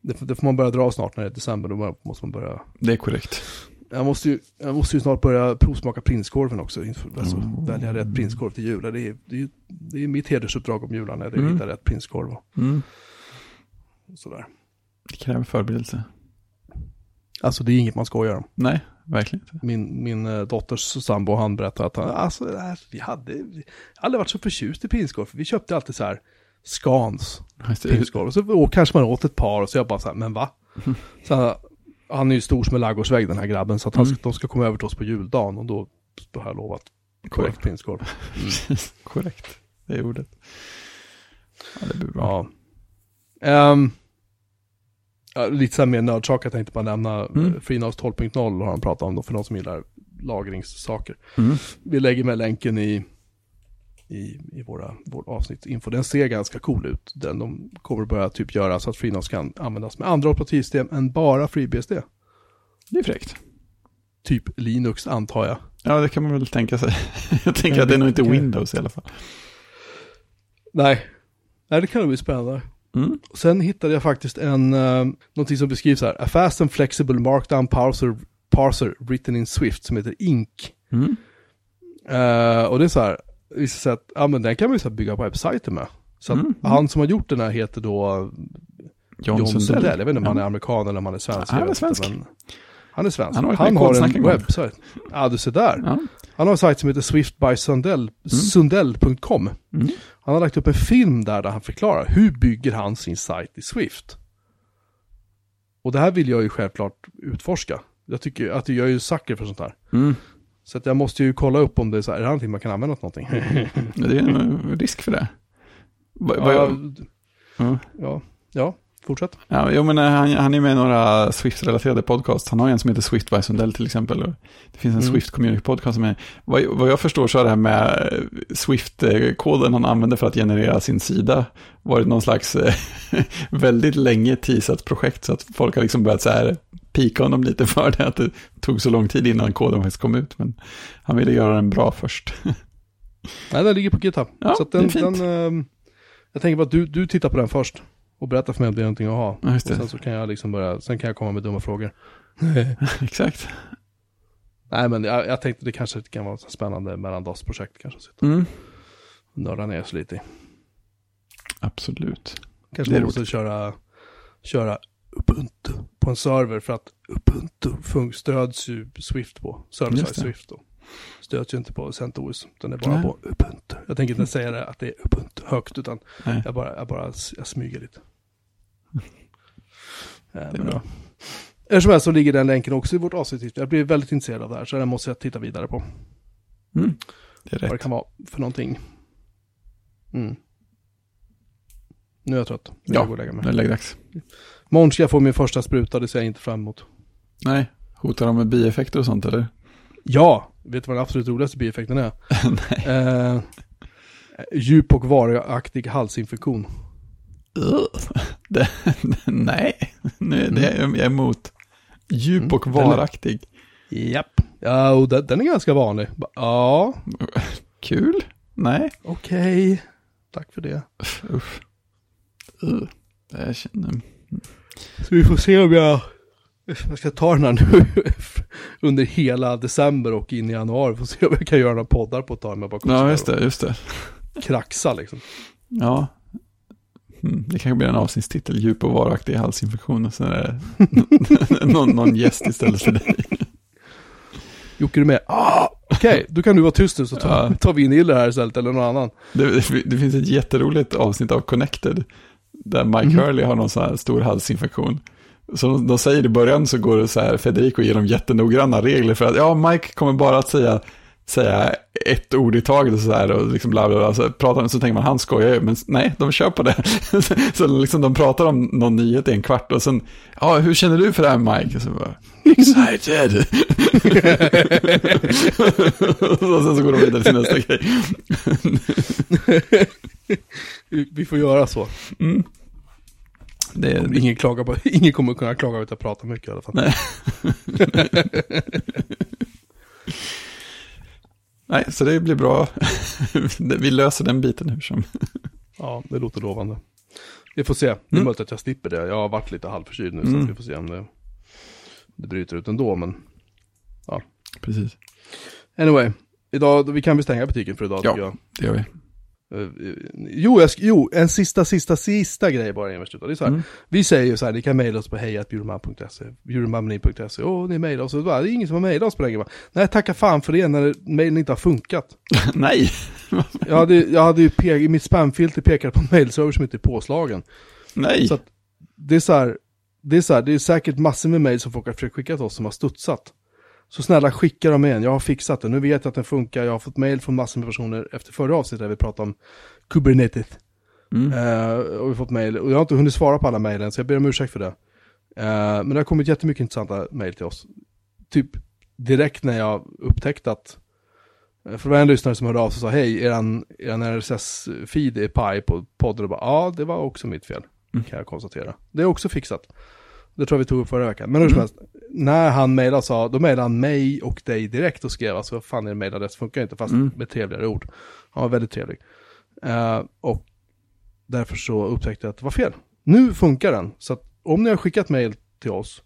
Speaker 2: Det, får- det får man börja dra snart när det är december. Då måste man börja.
Speaker 1: Det är korrekt.
Speaker 2: Jag måste ju, jag måste ju snart börja provsmaka prinskorven också. Alltså,
Speaker 1: Mm.
Speaker 2: Välja rätt prinskorv till jul. Det är, det, är, det är mitt hedersuppdrag om jularna. Det är att
Speaker 1: Mm.
Speaker 2: hitta rätt prinskorv
Speaker 1: Mm.
Speaker 2: sådär.
Speaker 1: Det kräver förberedelse.
Speaker 2: Alltså det är inget man skojar om.
Speaker 1: Nej, verkligen inte.
Speaker 2: Min, min eh, dotters sambo, han berättade att han, alltså, vi hade, vi hade varit så förtjust i prinskorv. För vi köpte alltid så här Scans prinskorv. Och så och kanske man åt ett par och så jag bara så här, men va? Så han, han är ju stor som en ladugårdsvägg den här grabben. Så att han,
Speaker 1: Mm.
Speaker 2: de ska komma över till oss på juldagen och då, har jag lovat korrekt prinskorv. <laughs>
Speaker 1: Korrekt, det är ordet. Ja, det blir bra.
Speaker 2: Ja. Ehm, ja, lite så här mer nördsak, jag tänkte bara nämna
Speaker 1: Mm.
Speaker 2: mm. FreeNAS 12.0 har han pratat om då, för de som gillar lagringssaker.
Speaker 1: Mm.
Speaker 2: Vi lägger med länken i, i, i våra, vår avsnittsinfo. Den ser ganska cool ut. Den de kommer börja typ göra så att FreeNAS kan användas med andra operativsystem än bara FreeBSD.
Speaker 1: Det är fräckt.
Speaker 2: Typ Linux antar jag.
Speaker 1: Ja, det kan man väl tänka sig. <laughs> Jag tänker att det är nog inte. Windows i alla fall.
Speaker 2: Nej, Nej det kan nog bli spännande.
Speaker 1: Mm.
Speaker 2: Sen hittade jag faktiskt en, uh, någonting som beskrivs här. A fast and flexible markdown parser, parser written in Swift som heter INC.
Speaker 1: Mm.
Speaker 2: Eh, och det är så här, visar sig att, ja men den kan man ju så bygga webbsajter med. Så
Speaker 1: Mm, mm.
Speaker 2: han som har gjort den här heter då
Speaker 1: John,
Speaker 2: John
Speaker 1: Sundell.
Speaker 2: Jag vet inte om han är
Speaker 1: Ja.
Speaker 2: amerikan eller om han är svensk.
Speaker 1: Han är svensk.
Speaker 2: men Han är svensk.
Speaker 1: Han
Speaker 2: Han
Speaker 1: har
Speaker 2: har,
Speaker 1: i Kodsnack
Speaker 2: en webbsajt. Ja, du ser där.
Speaker 1: Ja.
Speaker 2: Han har en sajt som heter swiftbysundell, sundell.com.
Speaker 1: Mm.
Speaker 2: Han har lagt upp en film där, där han förklarar hur bygger han sin sajt i Swift. Och det här vill jag ju självklart utforska. Jag tycker att jag är ju sucker för sånt här.
Speaker 1: Mm.
Speaker 2: Så att jag måste ju kolla upp om det är så här, är det någonting man kan använda till någonting? <laughs>
Speaker 1: Det är en risk för det. Va, va,
Speaker 2: ja.
Speaker 1: ja,
Speaker 2: ja, fortsätt.
Speaker 1: Ja, jag menar, han, han är med i några Swift-relaterade podcasts. Han har en som heter Swift by Sundell till exempel. Det finns en
Speaker 2: Mm.
Speaker 1: Swift Community Podcast som är, vad, vad jag förstår så är det här med eh, Swift-koden han använder för att generera sin sida varit någon slags eh, <laughs> väldigt länge teasat projekt så att folk har liksom börjat så här pika honom lite för det, att det tog så lång tid innan koden faktiskt kom ut. Men han ville göra den bra först.
Speaker 2: Nej, den ligger på GitHub.
Speaker 1: Ja,
Speaker 2: så att
Speaker 1: det är
Speaker 2: den,
Speaker 1: fint.
Speaker 2: den, jag tänker bara att du, du tittar på den först. Och berättar för mig om det är någonting att ha.
Speaker 1: Ja,
Speaker 2: Och sen så kan jag liksom börja, sen kan jag komma med dumma frågor. <laughs>
Speaker 1: Exakt.
Speaker 2: Nej men jag, jag tänkte det kanske kan vara ett spännande mellandagsprojekt kanske. Sitta
Speaker 1: Mm.
Speaker 2: nörda ner sig lite i.
Speaker 1: Absolut.
Speaker 2: Kanske man måste köra, köra Ubuntu på en server för att Ubuntu stöds ju Swift på. Server-side. Swift då. Stöds ju inte på CentOS, utan det är bara
Speaker 1: Nej.
Speaker 2: på Ubuntu. Jag tänker inte säga det att det är Ubuntu högt, utan
Speaker 1: Nej,
Speaker 2: jag bara, jag bara jag smyger lite. <laughs>
Speaker 1: Det är bra.
Speaker 2: Hur som helst så ligger den länken också i vårt avsnitt. Jag blir väldigt intresserad av det här, så den måste jag titta vidare på.
Speaker 1: Mm. Det är
Speaker 2: Vad det
Speaker 1: rätt.
Speaker 2: kan vara för någonting. Mm. Nu är jag trött. Nu
Speaker 1: Ja,
Speaker 2: jag gå och lägga mig.
Speaker 1: Det är läggdags.
Speaker 2: Imorgon ska jag få min första spruta, det ser jag inte fram emot.
Speaker 1: Nej, hotar de med bieffekter och sånt eller?
Speaker 2: Ja, vet du vad den absolut roligaste bieffekten är? <laughs>
Speaker 1: Nej.
Speaker 2: Eh, djup och varaktig halsinfektion.
Speaker 1: Ugh. <laughs> Det, nej, nu, det är jag emot. Djup
Speaker 2: Mm,
Speaker 1: och
Speaker 2: är-
Speaker 1: varaktig.
Speaker 2: Japp. Ja, och den, den är ganska vanlig. Ja, <laughs>
Speaker 1: Kul? Nej.
Speaker 2: okej. Tack för det.
Speaker 1: Uff. Ugh. Jag känner...
Speaker 2: Så vi får se om jag, jag ska ta den här nu under hela december och in i januari. Får se om jag kan göra några poddar på ett tag med
Speaker 1: Ja, just det, just det.
Speaker 2: kraxa liksom.
Speaker 1: Ja. Mm, det kanske blir en avsnittstitel, djup och varaktig halsinfektion och sen är det <laughs> någon, någon gäst istället för dig.
Speaker 2: Jocke, du med? Ah, okej, då kan du vara tyst nu så tar,
Speaker 1: Ja.
Speaker 2: tar vi in Ille här istället eller någon annan.
Speaker 1: Det, det, det finns ett jätteroligt avsnitt av Connected, där Mike
Speaker 2: Mhm.
Speaker 1: Hurley har någon sån här stor halsinfektion. Så de, säger i början så går det så här, Federico igenom jättenoggranna regler för att ja, Mike kommer bara att säga, säga ett ord i taget och så här och liksom bla bla bla. Så, pratar, så tänker man, han skojar ju, men nej, de kör på det. <laughs> så liksom de pratar om någon nyhet i en kvart och sen, ja, hur känner du för det här Mike? Och så bara, excited. <laughs> och sen så går de vidare till nästa grej.
Speaker 2: Vi- <laughs> Vi får göra så.
Speaker 1: Mm. Det är,
Speaker 2: Ingen, klagar på, <laughs> ingen kommer kunna klaga ut att prata mycket i alla fall.
Speaker 1: Nej. <laughs> Nej, så det blir bra. <laughs> Vi löser den biten hur som.
Speaker 2: Ja, det låter lovande. Vi får se. Det är
Speaker 1: Mm.
Speaker 2: möjligt att jag slipper det. Jag har varit lite halvförkyld nu så
Speaker 1: Mm.
Speaker 2: att vi får se om det, det bryter ut ändå. Men
Speaker 1: Precis.
Speaker 2: anyway, idag, vi kan väl stänga butiken för idag
Speaker 1: Ja.
Speaker 2: tycker jag.
Speaker 1: Det gör vi.
Speaker 2: Eh, Jo, jag jo, en sista, sista, sista grej bara innan vi slutar. Det är så här,
Speaker 1: Mm.
Speaker 2: vi säger ju så här, ni kan mejla oss på hejatbjurman.se, bjurmanmeni.se, åh, ni mejlar oss, och bara, det är ingen som har mejlat oss på länge va? Nej, tacka fan för det när mejlen inte har funkat. <laughs>
Speaker 1: Nej.
Speaker 2: Jag hade, jag hade ju pe- i mitt spamfilter pekat på en mejlserver som inte är påslagen.
Speaker 1: Nej.
Speaker 2: Så att det är så här, det är så här, det är säkert massor med mejl som folk har försökt skicka till oss som har studsat. Så snälla skicka dem igen, jag har fixat det. Nu vet jag att den funkar, jag har fått mejl från massor med personer efter förra avsnittet där vi pratade om Kubernetes.
Speaker 1: Mm.
Speaker 2: Eh, och vi har fått mejl, och jag har inte hunnit svara på alla mejlen, så jag ber om ursäkt för det. Eh, men det har kommit jättemycket intressanta mejl till oss. Typ direkt när jag upptäckte att, eh, för det var en lyssnare som hörde av sig och sa, hej, eran, eran RSS-feed är paj på podden. Och bara, ja, det var också mitt fel,
Speaker 1: Mm.
Speaker 2: kan jag konstatera. Det är också fixat. Det tror jag vi tog upp förra veckan. Men hur som
Speaker 1: Mm.
Speaker 2: helst, när han mejlade sa, då mejlade han mig och dig direkt och skrev, alltså vad fan är en mejladress, funkar inte, fast
Speaker 1: Mm.
Speaker 2: med trevligare ord. Han var väldigt trevlig. Eh, och därför så upptäckte jag att det var fel. Nu funkar den, så att om ni har skickat mejl till oss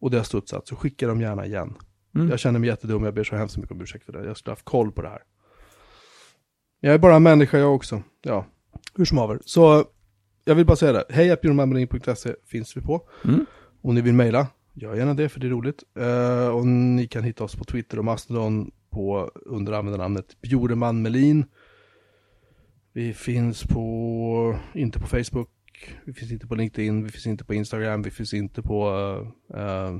Speaker 2: och det har studsat, så skicka dem gärna igen.
Speaker 1: Mm.
Speaker 2: Jag känner mig jättedum, jag ber så hemskt mycket om ursäkt för det. Jag skulle ha haft koll på det här. Jag är bara en människa jag också. Ja, hur som haver. Så jag vill bara säga det. Hej finns vi på.
Speaker 1: Mm.
Speaker 2: Om ni vill mejla, gör gärna det för det är roligt. Eh, och ni kan hitta oss på Twitter och Mastodon på, under användarnamnet Bjoreman Melin. Vi finns på, inte på Facebook, vi finns inte på LinkedIn, vi finns inte på Instagram, vi finns inte på eh, eh,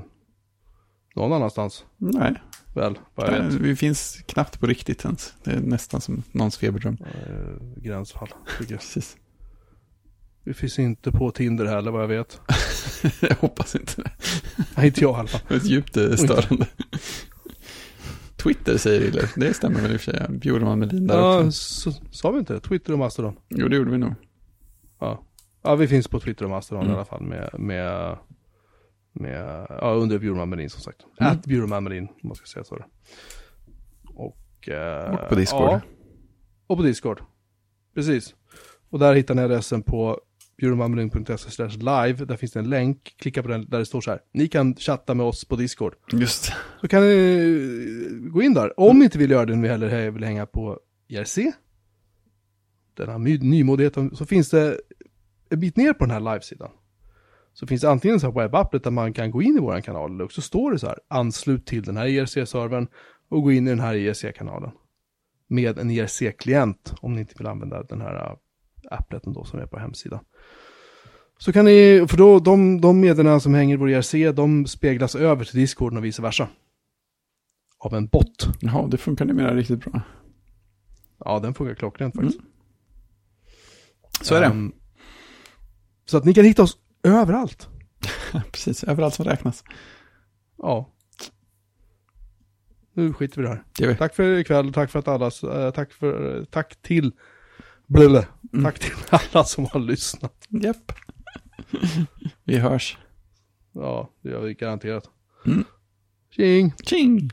Speaker 2: någon annanstans.
Speaker 1: Nej,
Speaker 2: Väl, vet.
Speaker 1: vi finns knappt på riktigt ens. Det är nästan som någons feberdröm.
Speaker 2: Eh, gränsfall, tycker jag. <laughs>
Speaker 1: Precis.
Speaker 2: Vi finns inte på Tinder heller vad jag vet. <laughs>
Speaker 1: jag hoppas inte det.
Speaker 2: Nej, inte jag i alla fall.
Speaker 1: Det är djupt eh, störande. Twitter säger Ille. Det stämmer väl i och för sig. Bjurman Melin där
Speaker 2: Ja,
Speaker 1: också.
Speaker 2: så, sa vi inte det? Twitter och Mastodon.
Speaker 1: Jo, det gjorde vi nog.
Speaker 2: Ja. ja, vi finns på Twitter och Mastodon
Speaker 1: Mm.
Speaker 2: i alla fall med, med, med ja, under Bjurman Melin som sagt.
Speaker 1: Mm.
Speaker 2: Att Bjurman Melin, om man ska säga så. Och, eh,
Speaker 1: Och på Discord.
Speaker 2: Ja, och på Discord. Precis. Och där hittar ni adressen på bjurmanmelin.se live. Där finns det en länk. Klicka på den där det står så här. Ni kan chatta med oss på Discord.
Speaker 1: Just
Speaker 2: Så kan ni eh, gå in där. Om ni inte vill göra det, om ni hellre vill hänga på IRC, den här my- nymodigheten, så finns det en bit ner på den här livesidan. Så finns det antingen så här webbapplet där man kan gå in i vår kanal, eller också står det så här, anslut till den här IRC-servern och gå in i den här IRC-kanalen. Med en IRC-klient, om ni inte vill använda den här äh, appleten då som är på hemsidan. Så kan ni, för då de, de meddelarna som hänger i vår IRC, de speglas över till Discord och vice versa. Av en bot.
Speaker 1: Jaha, det funkar numera riktigt bra.
Speaker 2: Ja, den funkar klockrent faktiskt.
Speaker 1: Så är det.
Speaker 2: Ehm, så att ni kan hitta oss överallt. <laughs>
Speaker 1: Precis, överallt som räknas.
Speaker 2: Ja. Nu skiter vi i det här.
Speaker 1: Det.
Speaker 2: Tack för ikväll, tack för att alla, eh, tack för, tack till, blöble.
Speaker 1: Mm.
Speaker 2: tack till alla som har lyssnat.
Speaker 1: Japp. <laughs> vi hörs.
Speaker 2: Ja, det gör vi garanterat.
Speaker 1: Mm.
Speaker 2: Tjing!
Speaker 1: Tjing!